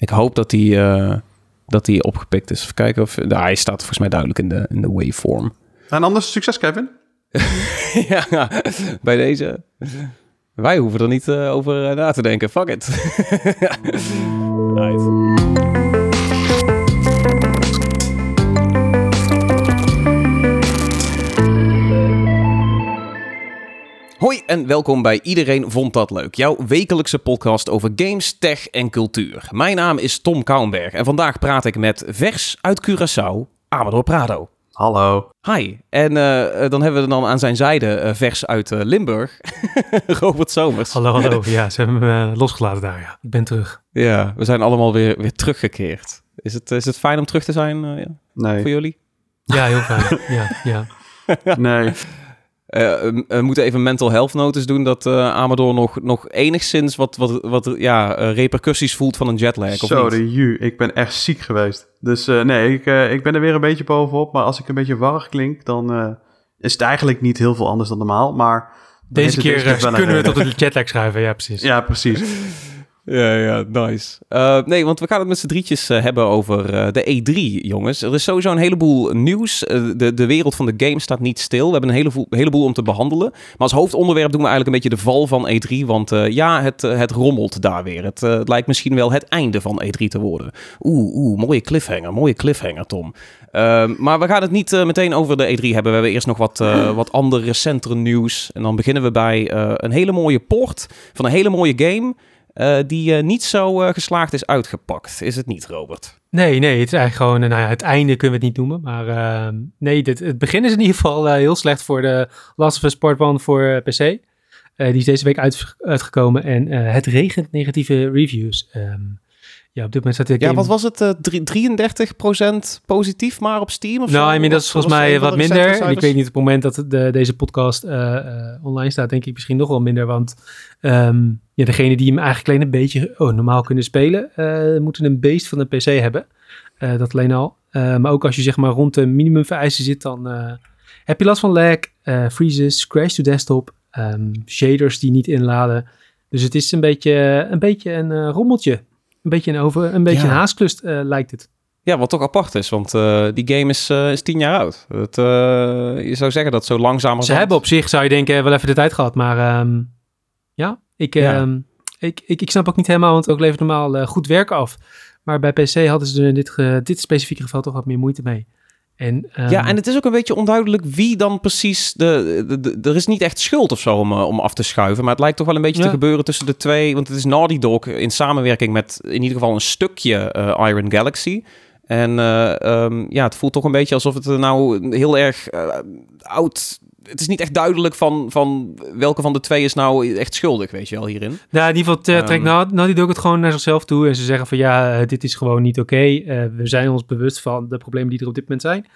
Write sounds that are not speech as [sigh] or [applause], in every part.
Ik hoop dat die, eh, dat die opgepikt is. Even kijken of... Nou, hij staat volgens mij duidelijk in de, in de waveform. En anders succes, Kevin. [laughs] ja, bij deze... Wij hoeven er niet eh, over eh, na te denken. Fuck it. [laughs] right. Hoi en welkom bij Iedereen Vond Dat Leuk, jouw wekelijkse podcast over games, tech en cultuur. Mijn naam is Tom Kouwenberg en vandaag praat ik met vers uit Curaçao, Amador Prado. Hallo. Hi, en eh, dan hebben we dan aan zijn zijde eh, vers uit eh, Limburg, [laughs] Robert Somers. Hallo, hallo. Ja, ze hebben me losgelaten daar, ja. Ik ben terug. Ja, we zijn allemaal weer, weer teruggekeerd. Is het, is het fijn om terug te zijn ja, Nee. voor jullie? Ja, heel fijn. ja, ja. [laughs] Nee. Eh, we moeten even mental health notice doen dat eh, Amador nog, nog enigszins wat, wat, wat ja, eh, repercussies voelt van een jetlag. Of Zo, niet? de ju. Ik ben echt ziek geweest. Dus eh, nee, ik, eh, ik ben er weer een beetje bovenop. Maar als ik een beetje warrig klink, dan eh, is het eigenlijk niet heel veel anders dan normaal. Maar Deze keer deze eh, wel een kunnen we tot de jetlag schrijven. Ja, precies. Ja, precies. [laughs] Ja, ja, nice. Eh, nee, want we gaan het met z'n drietjes eh, hebben over eh, de E3, jongens. Er is sowieso een heleboel nieuws. De, de wereld van de game staat niet stil. We hebben een heleboel, heleboel om te behandelen. Maar als hoofdonderwerp doen we eigenlijk een beetje de val van E3. Want ja, het, het rommelt daar weer. Het, het lijkt misschien wel het einde van E3 te worden. Oeh, oeh, mooie cliffhanger. Mooie cliffhanger, Tom. Ehm, maar we gaan het niet meteen over de E3 hebben. We hebben eerst nog wat, [clears throat] wat andere recentere nieuws. En dan beginnen we bij een hele mooie port van een hele mooie game... eh, die eh, niet zo eh, geslaagd is uitgepakt. Is het niet, Robert? Nee, nee, het is eigenlijk gewoon, nou ja, het einde kunnen we het niet noemen. Maar eh, nee, dit, het begin is in ieder geval heel slecht voor de Last of Us Part 1 voor PC. Die is deze week uit, uitgekomen en het regent negatieve reviews. Ehm, ja, op dit moment staat de Ja, wat was het? eh, drie- 33% positief maar op Steam of zo? Nou, inmiddels Of volgens mij wat de minder. En ik weet niet op het moment dat de, deze podcast eh, eh, online staat, denk ik misschien nog wel minder. Want ehm ja, degene die hem eigenlijk alleen een beetje oh, normaal kunnen spelen, eh, moeten een beest van een PC hebben. Eh, dat alleen al. Eh, maar ook als je zeg maar rond de minimumvereisten zit, dan eh, heb je last van lag, eh, freezes, crash to desktop, ehm, shaders die niet inladen. Dus het is een beetje een, beetje een eh, rommeltje. Een beetje een, over, een, beetje Ja. een haasklust eh, lijkt het. Ja, wat toch apart is, want eh, die game is, eh, is tien jaar oud. Het, je zou zeggen dat zo langzamer... Ze hebben op zich, zou je denken, wel even de tijd gehad. Maar ehm, ja, ik, Ja. ehm, ik, ik, ik snap ook niet helemaal, want ook levert normaal goed werk af. Maar bij PC hadden ze in dit, dit specifieke geval toch wat meer moeite mee. En, ehm, Ja, en het is ook een beetje onduidelijk wie dan precies de, de, de- Er is niet echt schuld of zo om, eh, om af te schuiven. Maar het lijkt toch wel een beetje Ja. te gebeuren tussen de twee. Want het is Naughty Dog in samenwerking met in ieder geval een stukje eh, Iron Galaxy. En eh, ehm, ja, het voelt toch een beetje alsof het er nou heel erg oud... Het is niet echt duidelijk van, van welke van de twee is nou echt schuldig, weet je wel, hierin. Ja, in ieder geval eh, Ehm. trekt Naughty Dog het gewoon naar zichzelf toe. En ze zeggen van ja, eh, dit is gewoon niet oké. Eh, we zijn ons bewust van de problemen die er op dit moment zijn.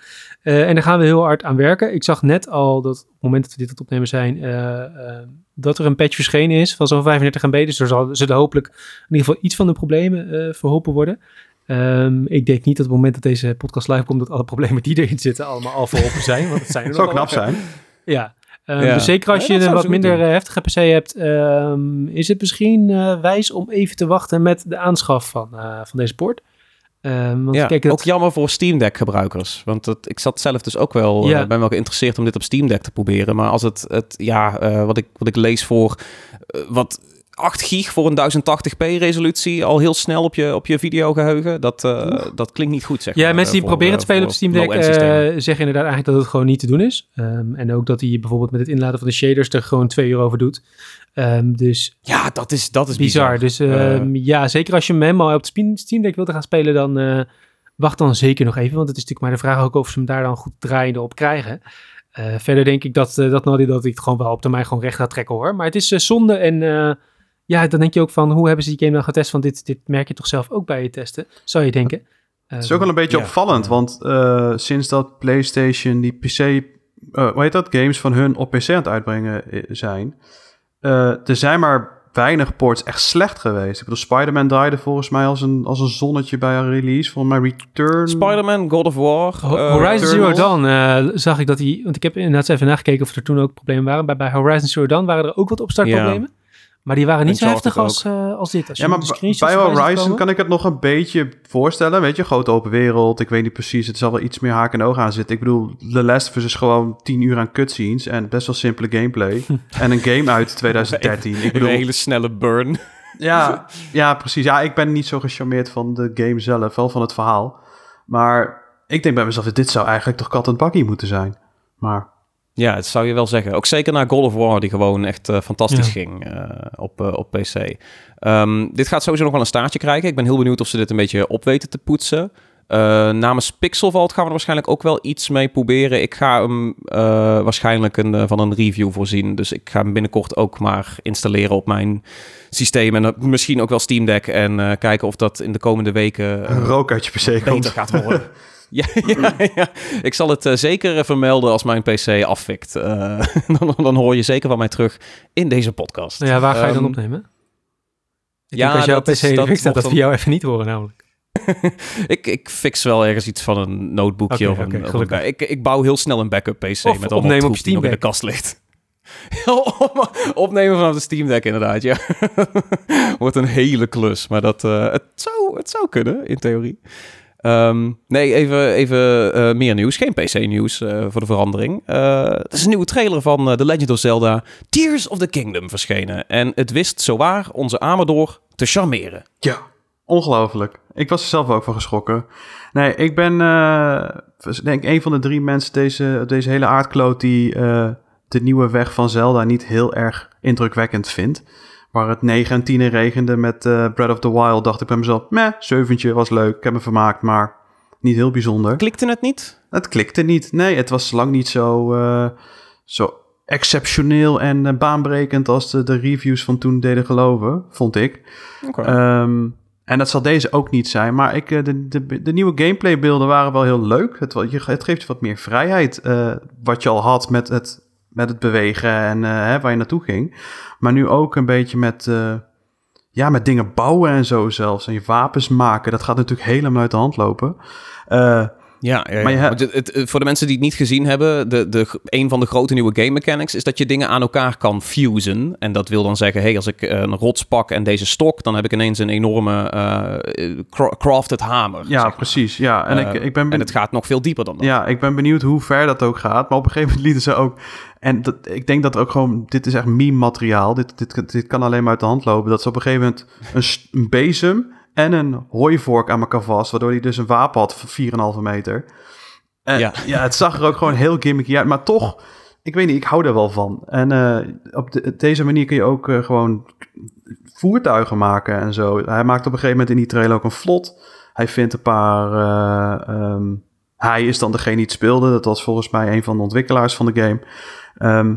Eh, en daar gaan we heel hard aan werken. Ik zag net al dat op het moment dat we dit aan het opnemen zijn, dat er een patch verschenen is van zo'n 35 MB. Dus er zal, zullen hopelijk in ieder geval iets van de problemen eh, verholpen worden. Ehm, ik denk niet dat op het moment dat deze podcast live komt, dat alle problemen die erin zitten allemaal al verholpen zijn. Want het zijn er [laughs] zou knap zijn. Ja. Ehm, Ja. Dus zeker als je een wat minder doen. eh, heftige PC hebt, ehm, is het misschien eh, wijs om even te wachten met de aanschaf van, eh, van deze poort. Ehm, want Ja, kijk, dat, ook jammer voor Steam Deck gebruikers. Want dat, ik zat zelf dus ook wel, Ja. eh, ben wel geïnteresseerd om dit op Steam Deck te proberen. Maar als het, het ja, eh, wat, ik, wat ik lees voor wat 8 gig voor een 1080p resolutie al heel snel op je, op je videogeheugen, dat, eh, dat klinkt niet goed zeg ja, maar, mensen die voor, proberen eh, te spelen op voor Steam Deck eh, zeggen inderdaad eigenlijk dat het gewoon niet te doen is. Ehm, en ook dat hij bijvoorbeeld met het inladen van de shaders er gewoon twee uur over doet. Ehm, dus ja, dat is, dat is bizar. bizar. Dus Eh, ehm, ja, zeker als je hem helemaal op de Steam- Deck wilt gaan spelen, dan eh, wacht dan zeker nog even. Want het is natuurlijk maar de vraag ook of ze hem daar dan goed draaiende op krijgen. Eh, verder denk ik dat, eh dat Naughty dat ik het gewoon wel op termijn gewoon recht gaat trekken hoor. Maar het is eh, zonde en eh, ja, dan denk je ook van hoe hebben ze die game dan getest? Want dit, dit merk je toch zelf ook bij je testen, zou je denken. Het is ook wel een beetje Ja. opvallend, want eh, sinds dat PlayStation die PC, eh hoe heet dat, games van hun op PC aan het uitbrengen eh, zijn, eh, er zijn maar weinig ports echt slecht geweest. Ik bedoel, Spider-Man draaide volgens mij als een, als een zonnetje bij een release. Volgens mij Return. Spider-Man, God of War. Ho- Horizon Zero. Dawn eh, zag ik dat die, want ik heb inderdaad even nagekeken of er toen ook problemen waren. Bij, bij Horizon Zero Dawn waren er ook wat opstartproblemen. Maar die waren niet zo heftig als, eh, als dit. Als Ja, maar bij Horizon kan ik het nog een beetje voorstellen. Weet je, grote open wereld. Ik weet niet precies. Het zal wel iets meer haak en oog aan zitten. Ik bedoel, The Last of Us is gewoon 10 uur aan cutscenes en best wel simpele gameplay. [laughs] en een game uit 2013. Ik Een bedoel, hele snelle burn. ja, [laughs] ja, precies. Ja, ik ben niet zo gecharmeerd van de game zelf, wel van het verhaal. Maar ik denk bij mezelf, dit zou eigenlijk toch kat en bakkie moeten zijn. Maar Ja, dat zou je wel zeggen. Ook zeker na God of War, die gewoon echt eh, fantastisch Ja. ging eh, op, eh, op PC. Ehm, dit gaat sowieso nog wel een staartje krijgen. Ik ben heel benieuwd of ze dit een beetje op weten te poetsen. Eh, namens Pixelvault gaan we er waarschijnlijk ook wel iets mee proberen. Ik ga hem eh, waarschijnlijk een, eh, van een review voorzien. Dus ik ga hem binnenkort ook maar installeren op mijn systeem. En misschien ook wel Steam Deck. En eh, kijken of dat in de komende weken een rook uit je PC beter komt. gaat worden. [laughs] Ja, ja, ja, ik zal het zeker vermelden als mijn PC afvikt. Eh, [laughs] dan, dan hoor je zeker van mij terug in deze podcast. Ja, waar ga je dan Ehm, opnemen? Ik ja, denk als jouw dat is- PC dat dat wordt we jou even niet horen namelijk. [laughs] Ik, ik fix wel ergens iets van een notebookje of een, of een- ik, ik bouw heel snel een backup PC Of met allemaal op troep je die nog in de kast ligt. [laughs] Opnemen vanaf de Steam Deck inderdaad, ja. [laughs] Wordt een hele klus, maar dat, eh, het, zou, het zou kunnen in theorie. Ehm, nee, even, even eh, meer nieuws. Geen PC-nieuws eh, voor de verandering. Eh er is een nieuwe trailer van eh, The Legend of Zelda Tears of the Kingdom verschenen. En het wist zowaar onze Amador te charmeren. Ja, ongelooflijk. Ik was er zelf ook van geschrokken. Nee, ik ben eh, denk ik een van de drie mensen deze, deze hele aardkloot die eh, de nieuwe weg van Zelda niet heel erg indrukwekkend vindt. Waar het 9 en 10 in regende met eh, Breath of the Wild, dacht ik bij mezelf, meh, zeventje was leuk, ik heb me vermaakt, maar niet heel bijzonder. Klikte het niet? Het klikte niet. Nee, het was lang niet zo, zo exceptioneel en baanbrekend als de, de reviews van toen deden geloven, vond ik. Oké. Ehm, en dat zal deze ook niet zijn. Maar ik, eh, de, de, de nieuwe gameplaybeelden waren wel heel leuk. Het, het geeft je wat meer vrijheid. eh, wat je al had met het, met het bewegen en eh, hè, waar je naartoe ging. Maar nu ook een beetje met, ja, met dingen bouwen en zo zelfs. En je wapens maken. Dat gaat natuurlijk helemaal uit de hand lopen. Ja, ja, ja. Maar je hebt- het, het- voor de mensen die het niet gezien hebben, de, de, een van de grote nieuwe game mechanics is dat je dingen aan elkaar kan fusen. En dat wil dan zeggen, hey, als ik eh, een rots pak en deze stok, dan heb ik ineens een enorme eh, cra- crafted hamer. ja, zeg maar. precies. Ja, en Eh, ik, ik ben En het gaat nog veel dieper dan dat. Ja, ik ben benieuwd hoe ver dat ook gaat. Maar op een gegeven moment lieten ze ook... En dat, ik denk dat er ook gewoon... Dit is echt meme-materiaal. Dit, dit, dit kan alleen maar uit de hand lopen. Dat ze op een gegeven moment een, een bezem en een hooivork aan elkaar vast... waardoor hij dus een wapen had van 4,5 meter. En, Ja. ja. het zag er ook gewoon heel gimmicky uit. Maar toch, ik weet niet, ik hou er wel van. En eh, op de- deze manier kun je ook eh, gewoon voertuigen maken en zo. Hij maakt op een gegeven moment in die trailer ook een vlot. Hij vindt een paar... eh, ehm, hij is dan degene die het speelde. Dat was volgens mij een van de ontwikkelaars van de game. Ehm,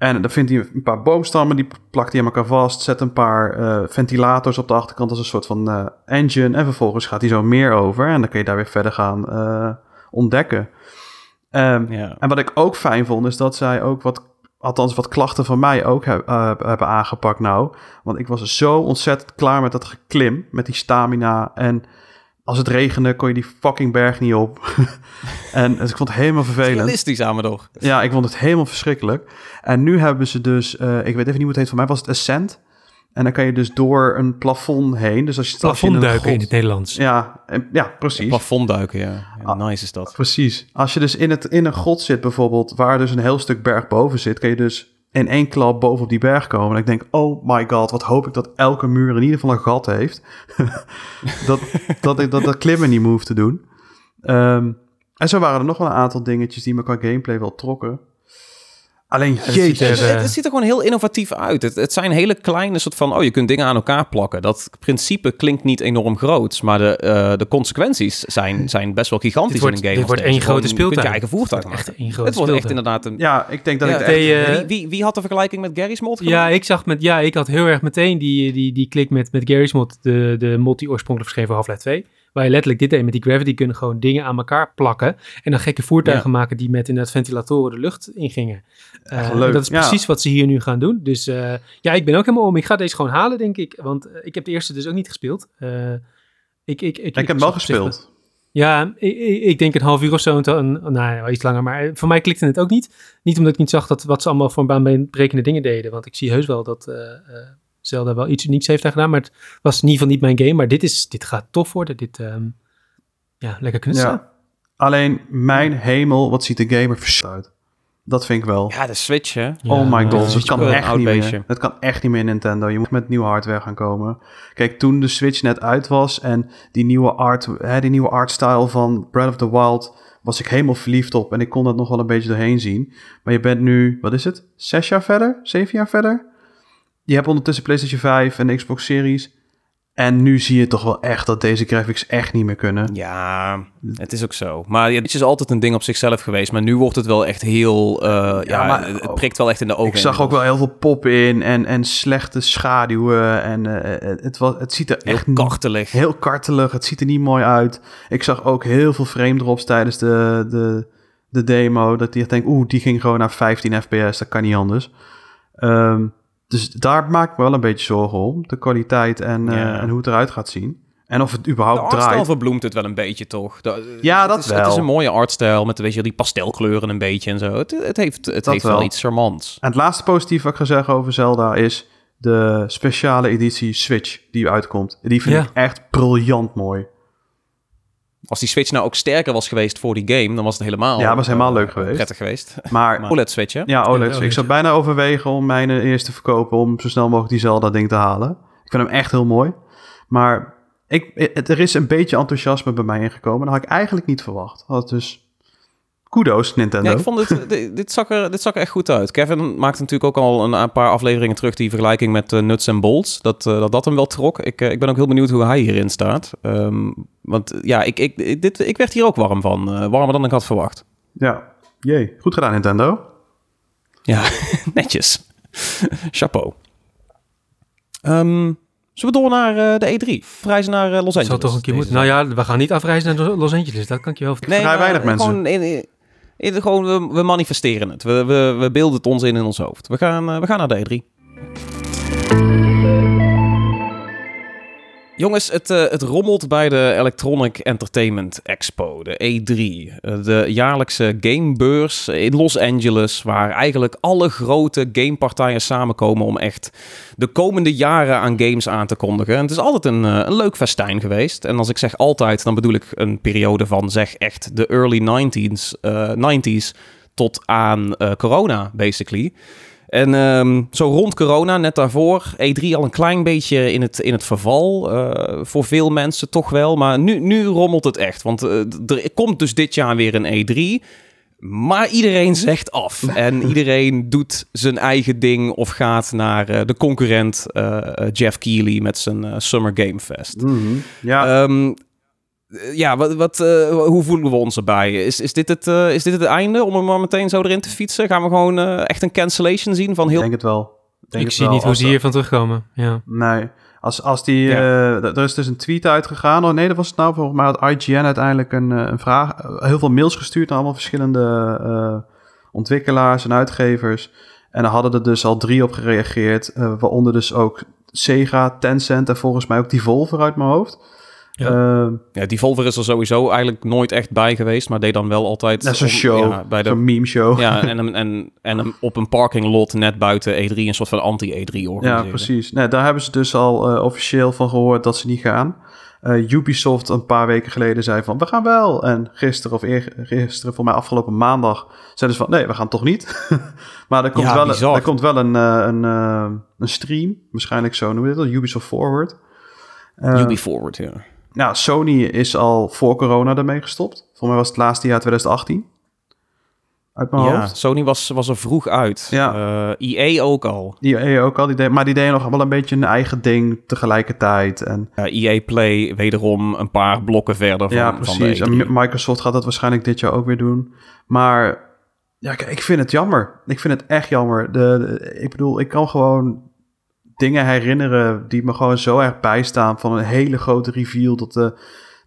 en dan vindt hij een paar boomstammen, die plakt hij aan elkaar vast. Zet een paar eh, ventilators op de achterkant als een soort van eh, engine. En vervolgens gaat hij zo meer over. En dan kun je daar weer verder gaan eh, ontdekken. Ehm, Ja. en wat ik ook fijn vond, is dat zij ook wat, althans wat klachten van mij ook heb- hebben aangepakt nou. Want ik was zo ontzettend klaar met dat geklim, met die stamina. En als het regende, kon je die fucking berg niet op. [laughs] en dus ik vond het helemaal vervelend. Realistisch, Amador. Ja, ik vond het helemaal verschrikkelijk. En nu hebben ze dus, eh, ik weet even niet hoe het heet, voor mij was het Ascent. En dan kan je dus door een plafond heen. Dus als je, als je in een Plafondduiken in het Nederlands. Ja, en- ja, precies. Plafondduiken, ja. ja Ah. nice is dat. Precies. Als je dus in, het, in een grot zit bijvoorbeeld, waar dus een heel stuk berg boven zit, kan je dus in één klap boven op die berg komen. En ik denk, oh my god, wat hoop ik dat elke muur in ieder geval een gat heeft. [laughs] dat, dat ik dat, dat klimmen niet meer hoef te doen. Ehm, en zo waren er nog wel een aantal dingetjes die me qua gameplay wel trokken. Alleen, ziet jeetje. er, Het, eh, het ziet er gewoon heel innovatief uit. Het, het zijn hele kleine soort van, oh, je kunt dingen aan elkaar plakken. Dat principe klinkt niet enorm groot, maar de, eh, de consequenties zijn, zijn best wel gigantisch Dit wordt- in een game. dit als wordt één grote Gewoon, Je kunt je speeltuin. eigen voertuig Het wordt maken. echt één grote Het wordt echt speeltuin. inderdaad een... Ja, ik denk dat Ja, ik het echt... wie, wie, wie had de vergelijking met Gary's mod Ja, gemaakt? ik zag met, ja, ik had heel erg meteen die, die, die klik met, met Gary's mod, de, de mod die oorspronkelijk verscheen voor Half-Life 2. Waar je letterlijk dit deed met die gravity kunnen gewoon dingen aan elkaar plakken. En dan gekke voertuigen maken die met inderdaad ventilatoren de lucht ingingen. Eh, leuk, Dat is ja. precies wat ze hier nu gaan doen. Dus eh, ja, ik ben ook helemaal om. Ik ga deze gewoon halen, denk ik. Want eh, ik heb de eerste dus ook niet gespeeld. Ik, ik, ik, Ik heb hem wel gespeeld. Ja, ik, ik- denk een half uur of zo. en dan- nou, ja, iets langer. Maar voor mij klikte het ook niet. Niet omdat ik niet zag dat, wat ze allemaal voor baanbrekende dingen deden. Want ik zie heus wel dat Zelda wel iets unieks heeft daar gedaan. Maar het was in ieder geval niet mijn game. Maar dit, is, dit gaat tof worden. Dit, ehm, ja, lekker knutselen. Ja. Alleen, mijn hemel, wat ziet de gamer vers uit. Dat vind ik wel. Ja, de Switch, hè? Ja, oh my god, dat kan echt niet meer. Dat kan echt niet meer Nintendo. Je moet met nieuwe hardware gaan komen. Kijk, toen de Switch net uit was en die nieuwe art, hè, die nieuwe artstyle van Breath of the Wild was ik helemaal verliefd op en ik kon dat nog wel een beetje doorheen zien. Maar je bent nu, wat is het? Zes jaar verder? Zeven jaar verder? Je hebt ondertussen PlayStation 5 en de Xbox Series. En nu zie je toch wel echt dat deze graphics echt niet meer kunnen. Ja, het is ook zo. Maar ja, het is altijd een ding op zichzelf geweest. Maar nu wordt het wel echt heel... eh, ja, maar- het prikt wel echt in de ogen. Ik zag ook wel heel veel pop in en, en slechte schaduwen. En eh, het, was, het ziet er Heel echt niet- kartelig. heel kartelig. Het ziet er niet mooi uit. Ik zag ook heel veel frame drops tijdens de, de, de demo. Dat je denkt, oeh, die ging gewoon naar 15 fps. Dat kan niet anders. Ehm, dus daar maak ik me wel een beetje zorgen om. De kwaliteit en, eh, Ja. en hoe het eruit gaat zien. En of het De überhaupt artstyle draait. verbloemt het wel een beetje, toch? De- Ja, het dat is, wel. Het is een mooie artstyle met weet je, die pastelkleuren een beetje en zo. Het, het heeft, het Dat heeft wel. wel. iets charmants. En het laatste positief wat ik ga zeggen over Zelda is de speciale editie Switch die uitkomt. Die vind Ja. ik echt briljant mooi. Als die Switch nou ook sterker was geweest voor die game, dan was het helemaal... Ja, was helemaal leuk geweest. Prettig geweest. Maar [laughs] Maar OLED-Switch, hè? Ja, OLED. Ja, ik OLED, zou ja. bijna overwegen om mijn eh, eerst te verkopen... om zo snel mogelijk die Zelda-ding te halen. Ik vind hem echt heel mooi. Maar ik, er is een beetje enthousiasme bij mij ingekomen. Dat had ik eigenlijk niet verwacht. Dat dus kudos, Nintendo. Ja, ik vond het, [laughs] dit, dit, zag er, dit zag er echt goed uit. Kevin maakte natuurlijk ook al een, een paar afleveringen terug die vergelijking met eh, Nuts en Bolts. Dat, eh, dat dat hem wel trok. Ik, eh, ik ben ook heel benieuwd hoe hij hierin staat. Ehm, want ja, ik, ik, dit, ik werd hier ook warm van. Warmer dan ik had verwacht. Ja, jee. Goed gedaan, Nintendo. Ja, [laughs] netjes. [laughs] Chapeau. Ehm, zullen we door naar de E3? Reizen naar Los Dat Angeles. zou toch een keer moeten. Nou ja, we gaan niet afreizen naar Los Angeles. Dat kan ik je wel vertellen. Nee, Vrij weinig mensen. Gewoon, in- gewoon we, we manifesteren het. We, we, we beelden het ons in in ons hoofd. We gaan, eh, we gaan naar de E3. Jongens, het, eh, het rommelt bij de Electronic Entertainment Expo, de E3. eh, de jaarlijkse gamebeurs in Los Angeles, waar eigenlijk alle grote gamepartijen samenkomen om echt de komende jaren aan games aan te kondigen. En het is altijd een, eh, een leuk festijn geweest. En als ik zeg altijd, dan bedoel ik een periode van zeg echt de early 90s, eh, 90s tot aan corona, basically. En ehm, zo rond corona, net daarvoor, E3 al een klein beetje in het, in het verval. eh, voor veel mensen toch wel. Maar nu, nu rommelt het echt. Want eh, er komt dus dit jaar weer een E3. Maar iedereen zegt af. [laughs] En iedereen doet zijn eigen ding of gaat naar eh, de concurrent Jeff Keighley met zijn Summer Game Fest. Mhm. Ja, Ehm, eh, ja, wat, wat, eh, hoe voelen we ons erbij? Is, is, dit het, eh, is dit het einde om er maar meteen zo erin te fietsen? Gaan we gewoon eh, echt een cancellation zien van ik heel... denk het wel. Denk Ik het zie wel. niet hoe ze hiervan terugkomen. Ja. Nee, als, als die... Ja. eh, er is dus een tweet uitgegaan. Oh nee, dat was het nou. Volgens mij had IGN uiteindelijk een, eh, een vraag... eh, heel veel mails gestuurd naar allemaal verschillende eh, ontwikkelaars en uitgevers. En daar hadden er dus al drie op gereageerd. eh, waaronder dus ook Sega, Tencent en volgens mij ook Devolver uit mijn hoofd. Ja. Ehm, Ja, die Volver is er sowieso eigenlijk nooit echt bij geweest, maar deed dan wel altijd... dat is een show, Ja, bij de, zo'n meme show. ja en, een- en, en een- op een parking lot net buiten E3 een soort van anti-E3 organiseren. Ja, precies. Nee, daar hebben ze dus al eh, officieel van gehoord dat ze niet gaan. Eh, Ubisoft een paar weken geleden zei van, we gaan wel. En gisteren of eergisteren, voor mij afgelopen maandag, zeiden ze van, nee, we gaan toch niet. [laughs] maar er komt, Ja, wel, een, bizar. er komt wel een, eh, een, eh, een stream, waarschijnlijk zo noemen we dit, al, Ubisoft Forward. Eh, Ubi Forward, ja. Nou, Sony is al voor corona ermee gestopt. Voor mij was het laatste jaar 2018. Uit mijn Ja, hoofd. Sony was, was er vroeg uit. Ja. Eh, EA ook al. Die EA ook al, die deed, maar die deden nog wel een beetje een eigen ding tegelijkertijd. En Ja, EA Play wederom een paar blokken verder van, ja, van precies. de E En E3. Mi- Microsoft gaat dat waarschijnlijk dit jaar ook weer doen. Maar ja, kijk, ik vind het jammer. Ik vind het echt jammer. De, de- ik bedoel, ik kan gewoon dingen herinneren die me gewoon zo erg bijstaan. Van een hele grote reveal. Dat, eh,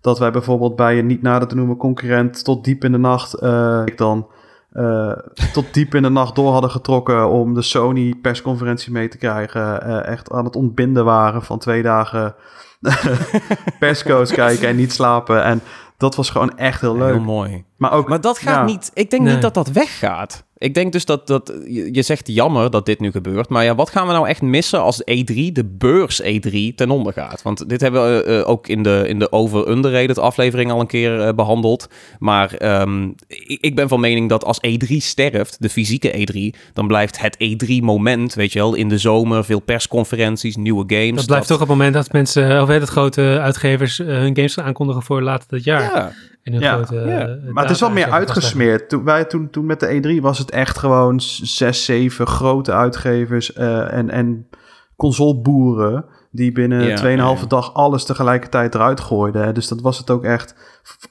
dat wij bijvoorbeeld bij een niet nader te noemen concurrent tot diep in de nacht. eh, ik dan. eh, tot diep in de nacht door hadden getrokken om de Sony persconferentie mee te krijgen. Eh, echt aan het ontbinden waren van twee dagen [laughs] perscodes [laughs] kijken en niet slapen. En dat was gewoon echt heel leuk. Heel mooi. Maar ook, Maar dat gaat ja. niet. Ik denk Nee. niet dat dat weggaat. Ik denk dus dat, dat je zegt jammer dat dit nu gebeurt. Maar ja, wat gaan we nou echt missen als E3, de beurs E3, ten onder gaat? Want dit hebben we eh, ook in de, in de over-underrated aflevering al een keer eh, behandeld. Maar ehm, ik, ik ben van mening dat als E3 sterft, de fysieke E3, dan blijft het E3-moment, weet je wel, in de zomer, veel persconferenties, nieuwe games. Dat blijft toch op het moment dat mensen, of dat grote uitgevers eh, hun games gaan aankondigen voor later dit jaar. Ja, Ja, grote, ja. eh, Maar het is wel meer uitgesmeerd. Toen, wij, toen, toen met de E3 was het echt gewoon zes, zeven grote uitgevers eh, en, en consoleboeren die binnen Ja, 2,5 ja, ja. dag alles tegelijkertijd eruit gooiden. hè. Dus dat was het ook echt.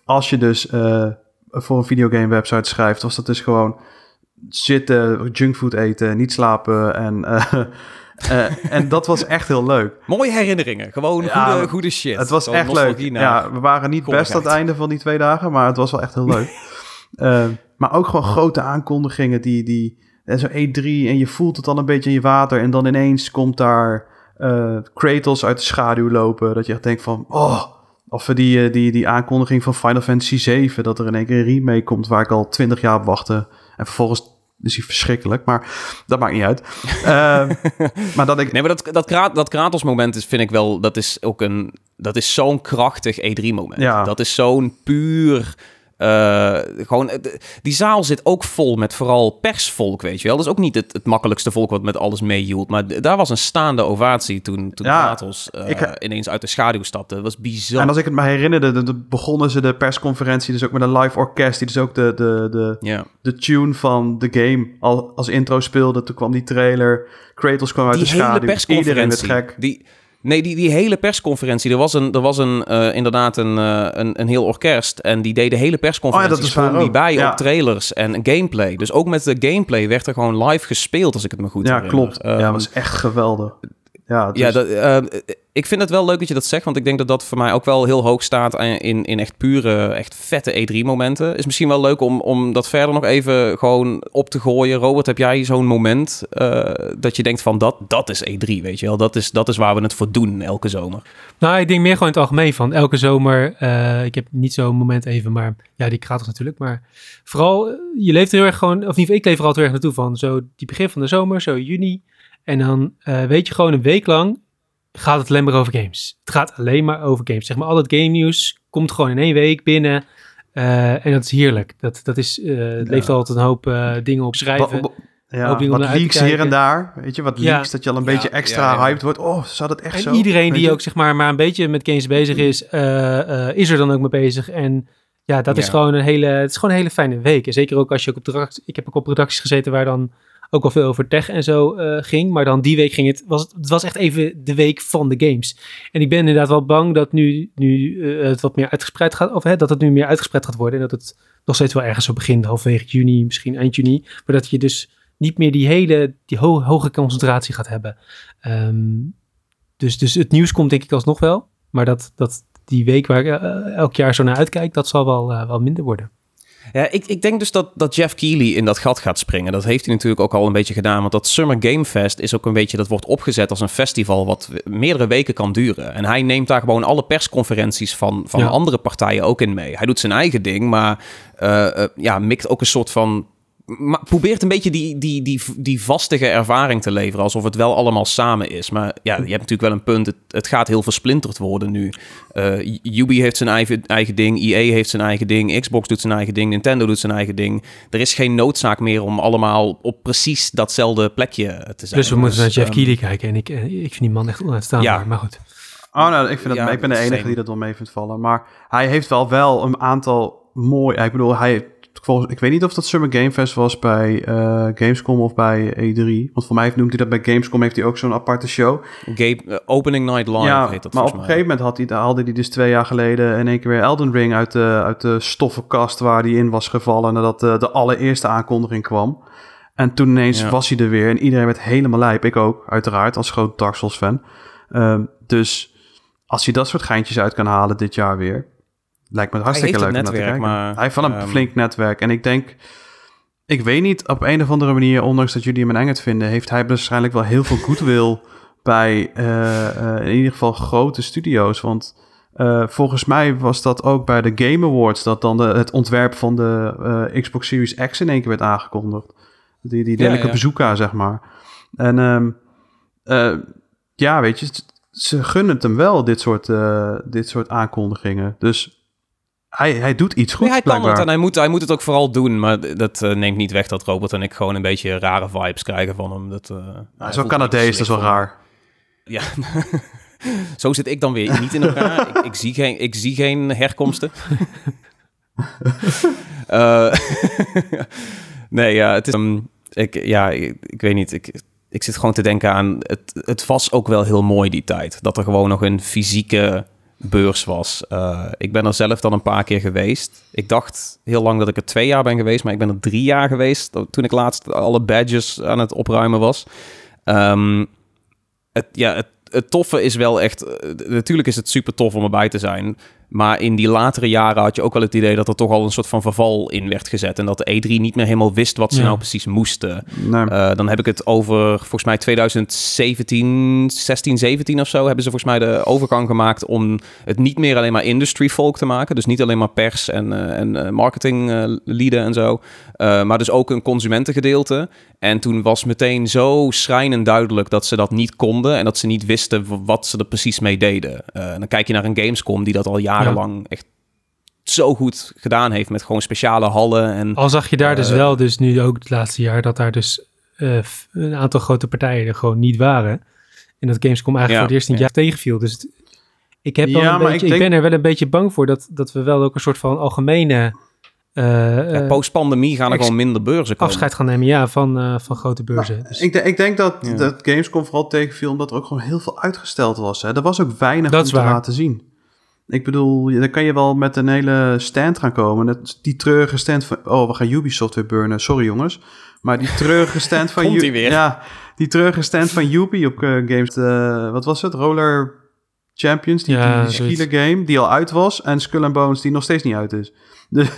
Als je dus eh, voor een videogame website schrijft, was dat dus gewoon zitten, junkfood eten, niet slapen en... eh, eh, en dat was echt heel leuk. mooie herinneringen. Gewoon Ja, goede, goede shit. Het was echt leuk. Ja, we waren niet best aan het einde van die twee dagen, maar het was wel echt heel leuk. [laughs] Eh, maar ook gewoon grote aankondigingen die, die en zo E3 en je voelt het dan een beetje in je water en dan ineens komt daar eh Kratos uit de schaduw lopen, dat je echt denkt van, oh, of die, eh, die, die aankondiging van Final Fantasy 7, dat er in één keer een remake komt waar ik al twintig jaar op wachtte en vervolgens is hij verschrikkelijk, maar dat maakt niet uit. [laughs] Eh, maar dat ik, Nee, maar dat, dat, Kra- dat Kratos moment is, vind ik wel, dat is ook een, dat is zo'n krachtig E3 moment. Ja. Dat is zo'n puur, eh, gewoon, eh, die zaal zit ook vol met vooral persvolk, weet je wel. Dat is ook niet het, het makkelijkste volk wat met alles meehield, maar daar was een staande ovatie toen, toen Ja, eh, ik- ineens uit de schaduw stapte. Dat was bizar. En als ik het me herinnerde, begonnen ze de persconferentie dus ook met een live orkest, die dus ook de, de, de, de tune van de game al als intro speelde. Toen kwam die trailer, Kratos kwam uit die de schaduw, iedereen werd gek. Die, nee, die, die hele persconferentie. Er was, een, er was een, eh, inderdaad een, eh, een, een heel orkest. En die deden hele persconferenties Oh ja, dat is die bij Ja. op trailers en gameplay. Dus ook met de gameplay werd er gewoon live gespeeld, als ik het me goed Ja, herinner. klopt. ja, Ehm, dat was echt geweldig. Ja, het ja, is- dat, eh, ik vind het wel leuk dat je dat zegt, want ik denk dat dat voor mij ook wel heel hoog staat in, in echt pure, echt vette E3-momenten. Is misschien wel leuk om, om dat verder nog even gewoon op te gooien. Robert, heb jij zo'n moment eh, dat je denkt van dat, dat is E3, weet je wel? Dat is, dat is waar we het voor doen elke zomer. Nou, ik denk meer gewoon in het algemeen van elke zomer. eh, ik heb niet zo'n moment even, maar ja, die Kratos natuurlijk. Maar vooral, je leeft er heel erg gewoon, of niet, ik leef er altijd heel erg naartoe van. Zo die begin van de zomer, zo juni. En dan eh, weet je gewoon een week lang gaat het alleen maar over games. Het gaat alleen maar over games. Zeg maar, al het game nieuws komt gewoon in één week binnen. Eh, en dat is heerlijk. Dat, dat is, eh, het Ja. leeft altijd een hoop eh, dingen op schrijven. wa- ja, Hoop dingen om wat leaks hier en daar. Weet je, wat Ja. leaks, dat je al een Ja, beetje extra ja, ja. hyped wordt. Oh, zou dat echt En zo? iedereen die je? ook zeg maar, maar een beetje met games bezig is, eh, eh, is er dan ook mee bezig. En ja, dat is gewoon een hele, het is gewoon een hele fijne week. En zeker ook als je ook op de redactie- ik heb ook op redacties gezeten waar dan ook al veel over tech en zo eh, ging. Maar dan die week ging het, was het, was echt even de week van de games. En ik ben inderdaad wel bang dat nu, nu eh, het wat meer uitgespreid gaat, of hè, dat het nu meer uitgespreid gaat worden. En dat het nog steeds wel ergens zo begin, halverwege juni, misschien eind juni. Maar dat je dus niet meer die hele, die ho- hoge concentratie gaat hebben. Ehm, dus, dus het nieuws komt denk ik alsnog wel. Maar dat, dat die week waar ik eh, elk jaar zo naar uitkijk, dat zal wel, wel minder worden. Ja, ik, ik denk dus dat, dat Jeff Keighley in dat gat gaat springen. Dat heeft hij natuurlijk ook al een beetje gedaan. Want dat Summer Game Fest is ook een beetje... dat wordt opgezet als een festival wat meerdere weken kan duren. En hij neemt daar gewoon alle persconferenties van, van Ja. andere partijen ook in mee. Hij doet zijn eigen ding, maar eh, eh, ja, mikt ook een soort van... Maar probeert een beetje die, die, die, die vastige ervaring te leveren. Alsof het wel allemaal samen is. Maar ja, je hebt natuurlijk wel een punt. Het, het gaat heel versplinterd worden nu. Eh Ubi heeft zijn eigen, eigen ding. EA heeft zijn eigen ding. Xbox doet zijn eigen ding. Nintendo doet zijn eigen ding. Er is geen noodzaak meer om allemaal op precies datzelfde plekje te zijn. Dus we moeten naar Jeff Keighley kijken. En ik, eh, ik vind die man echt onuitstaanbaar. Ja. Maar goed. Oh, nou, ik, vind dat, Ja, ik ben de same. enige die dat wel mee vindt vallen. Maar hij heeft wel wel een aantal mooi... Ik bedoel, hij... Ik weet niet of dat Summer Game Fest was bij eh, Gamescom of bij E3. Want voor mij noemt hij dat bij Gamescom. Heeft hij ook zo'n aparte show. Game, eh, opening Night Live ja, heet dat maar op een gegeven moment had hij, haalde hij dus twee jaar geleden in één keer weer Elden Ring uit de, uit de stoffenkast waar hij in was gevallen nadat de, de allereerste aankondiging kwam. En toen ineens Ja. was hij er weer en iedereen werd helemaal lijp. Ik ook, uiteraard, als groot Dark Souls fan. Ehm, dus als hij dat soort geintjes uit kan halen dit jaar weer, lijkt me hartstikke leuk het om naar te netwerk, kijken. maar, hij heeft wel een ehm, flink netwerk en ik denk... Ik weet niet, op een of andere manier, ondanks dat jullie hem een engert vinden, heeft hij waarschijnlijk wel heel veel goodwill [laughs] bij eh, eh, in ieder geval grote studio's. Want Eh, volgens mij was dat ook bij de Game Awards... dat dan de, het ontwerp van de Xbox Series X in één keer werd aangekondigd. Die, die delijke ja. bazooka, zeg maar. En ehm, eh, ja, weet je, ze gunnen het hem wel, dit soort, dit soort aankondigingen. Dus hij, hij doet iets goed, Nee, hij kan het en hij moet, hij moet het ook vooral doen. Maar dat eh, neemt niet weg dat Robert en ik gewoon een beetje rare vibes krijgen van hem. Dat, eh, Hij hij voelt Canadees, dat is wel raar. Ja, [laughs] zo zit ik dan weer niet in elkaar. ik, ik, zie geen, ik zie geen herkomsten. [laughs] Eh, [laughs] nee, ja, het is... ehm, ik, ja, ik, ik weet niet. Ik, ik zit gewoon te denken aan... Het, het was ook wel heel mooi die tijd. Dat er gewoon nog een fysieke beurs was. Eh, ik ben er zelf dan een paar keer geweest. Ik dacht heel lang dat ik er twee jaar ben geweest, maar ik ben er drie jaar geweest toen ik laatst alle badges aan het opruimen was. Ehm, het, ja, het, toffe is wel echt. eh, natuurlijk is het super tof om erbij te zijn. Maar in die latere jaren had je ook wel het idee dat er toch al een soort van verval in werd gezet. En dat de E3 niet meer helemaal wist wat ze Ja. nou precies moesten. Nee. Eh, dan heb ik het over volgens mij 2017, 16, 17 of zo. Hebben ze volgens mij de overgang gemaakt om het niet meer alleen maar industry folk te maken. Dus niet alleen maar pers en, eh, en eh, marketing eh, lieden en zo. Eh, maar dus ook een consumentengedeelte. En toen was meteen zo schrijnend duidelijk dat ze dat niet konden. En dat ze niet wisten wat ze er precies mee deden. Eh, en dan kijk je naar een Gamescom die dat al jarenlang echt zo goed gedaan heeft. Met gewoon speciale hallen en... Al zag je daar dus Eh, wel, dus nu ook het laatste jaar, dat daar dus eh, een aantal grote partijen er gewoon niet waren. En dat Gamescom eigenlijk Ja, voor het eerst in het ja. jaar tegenviel. Dus het- ik, heb wel Ja, een maar beetje, ik ben er wel een beetje bang voor dat, dat we wel ook een soort van algemene eh, Ja, eh, Post-pandemie gaan er gewoon minder beurzen komen. afscheid gaan nemen ja, van, eh, van grote beurzen. Nou, Dus ik, de- ik denk dat, Ja. dat Gamescom vooral tegenviel omdat er ook gewoon heel veel uitgesteld was. Hè. Er was ook weinig Dat om te laten zien. Ik bedoel, je- dan kan je wel met een hele stand gaan komen. Dat, die treurige stand van... Oh, we gaan Ubisoft weer burnen. Sorry jongens. Maar die treurige stand [laughs] van... Komt weer. Ja, die treurige stand van Ubi op eh, Games... eh, wat was het? Roller Champions, die, Ja, die, game die al uit was. En Skull and Bones die nog steeds niet uit is. [laughs] Dus,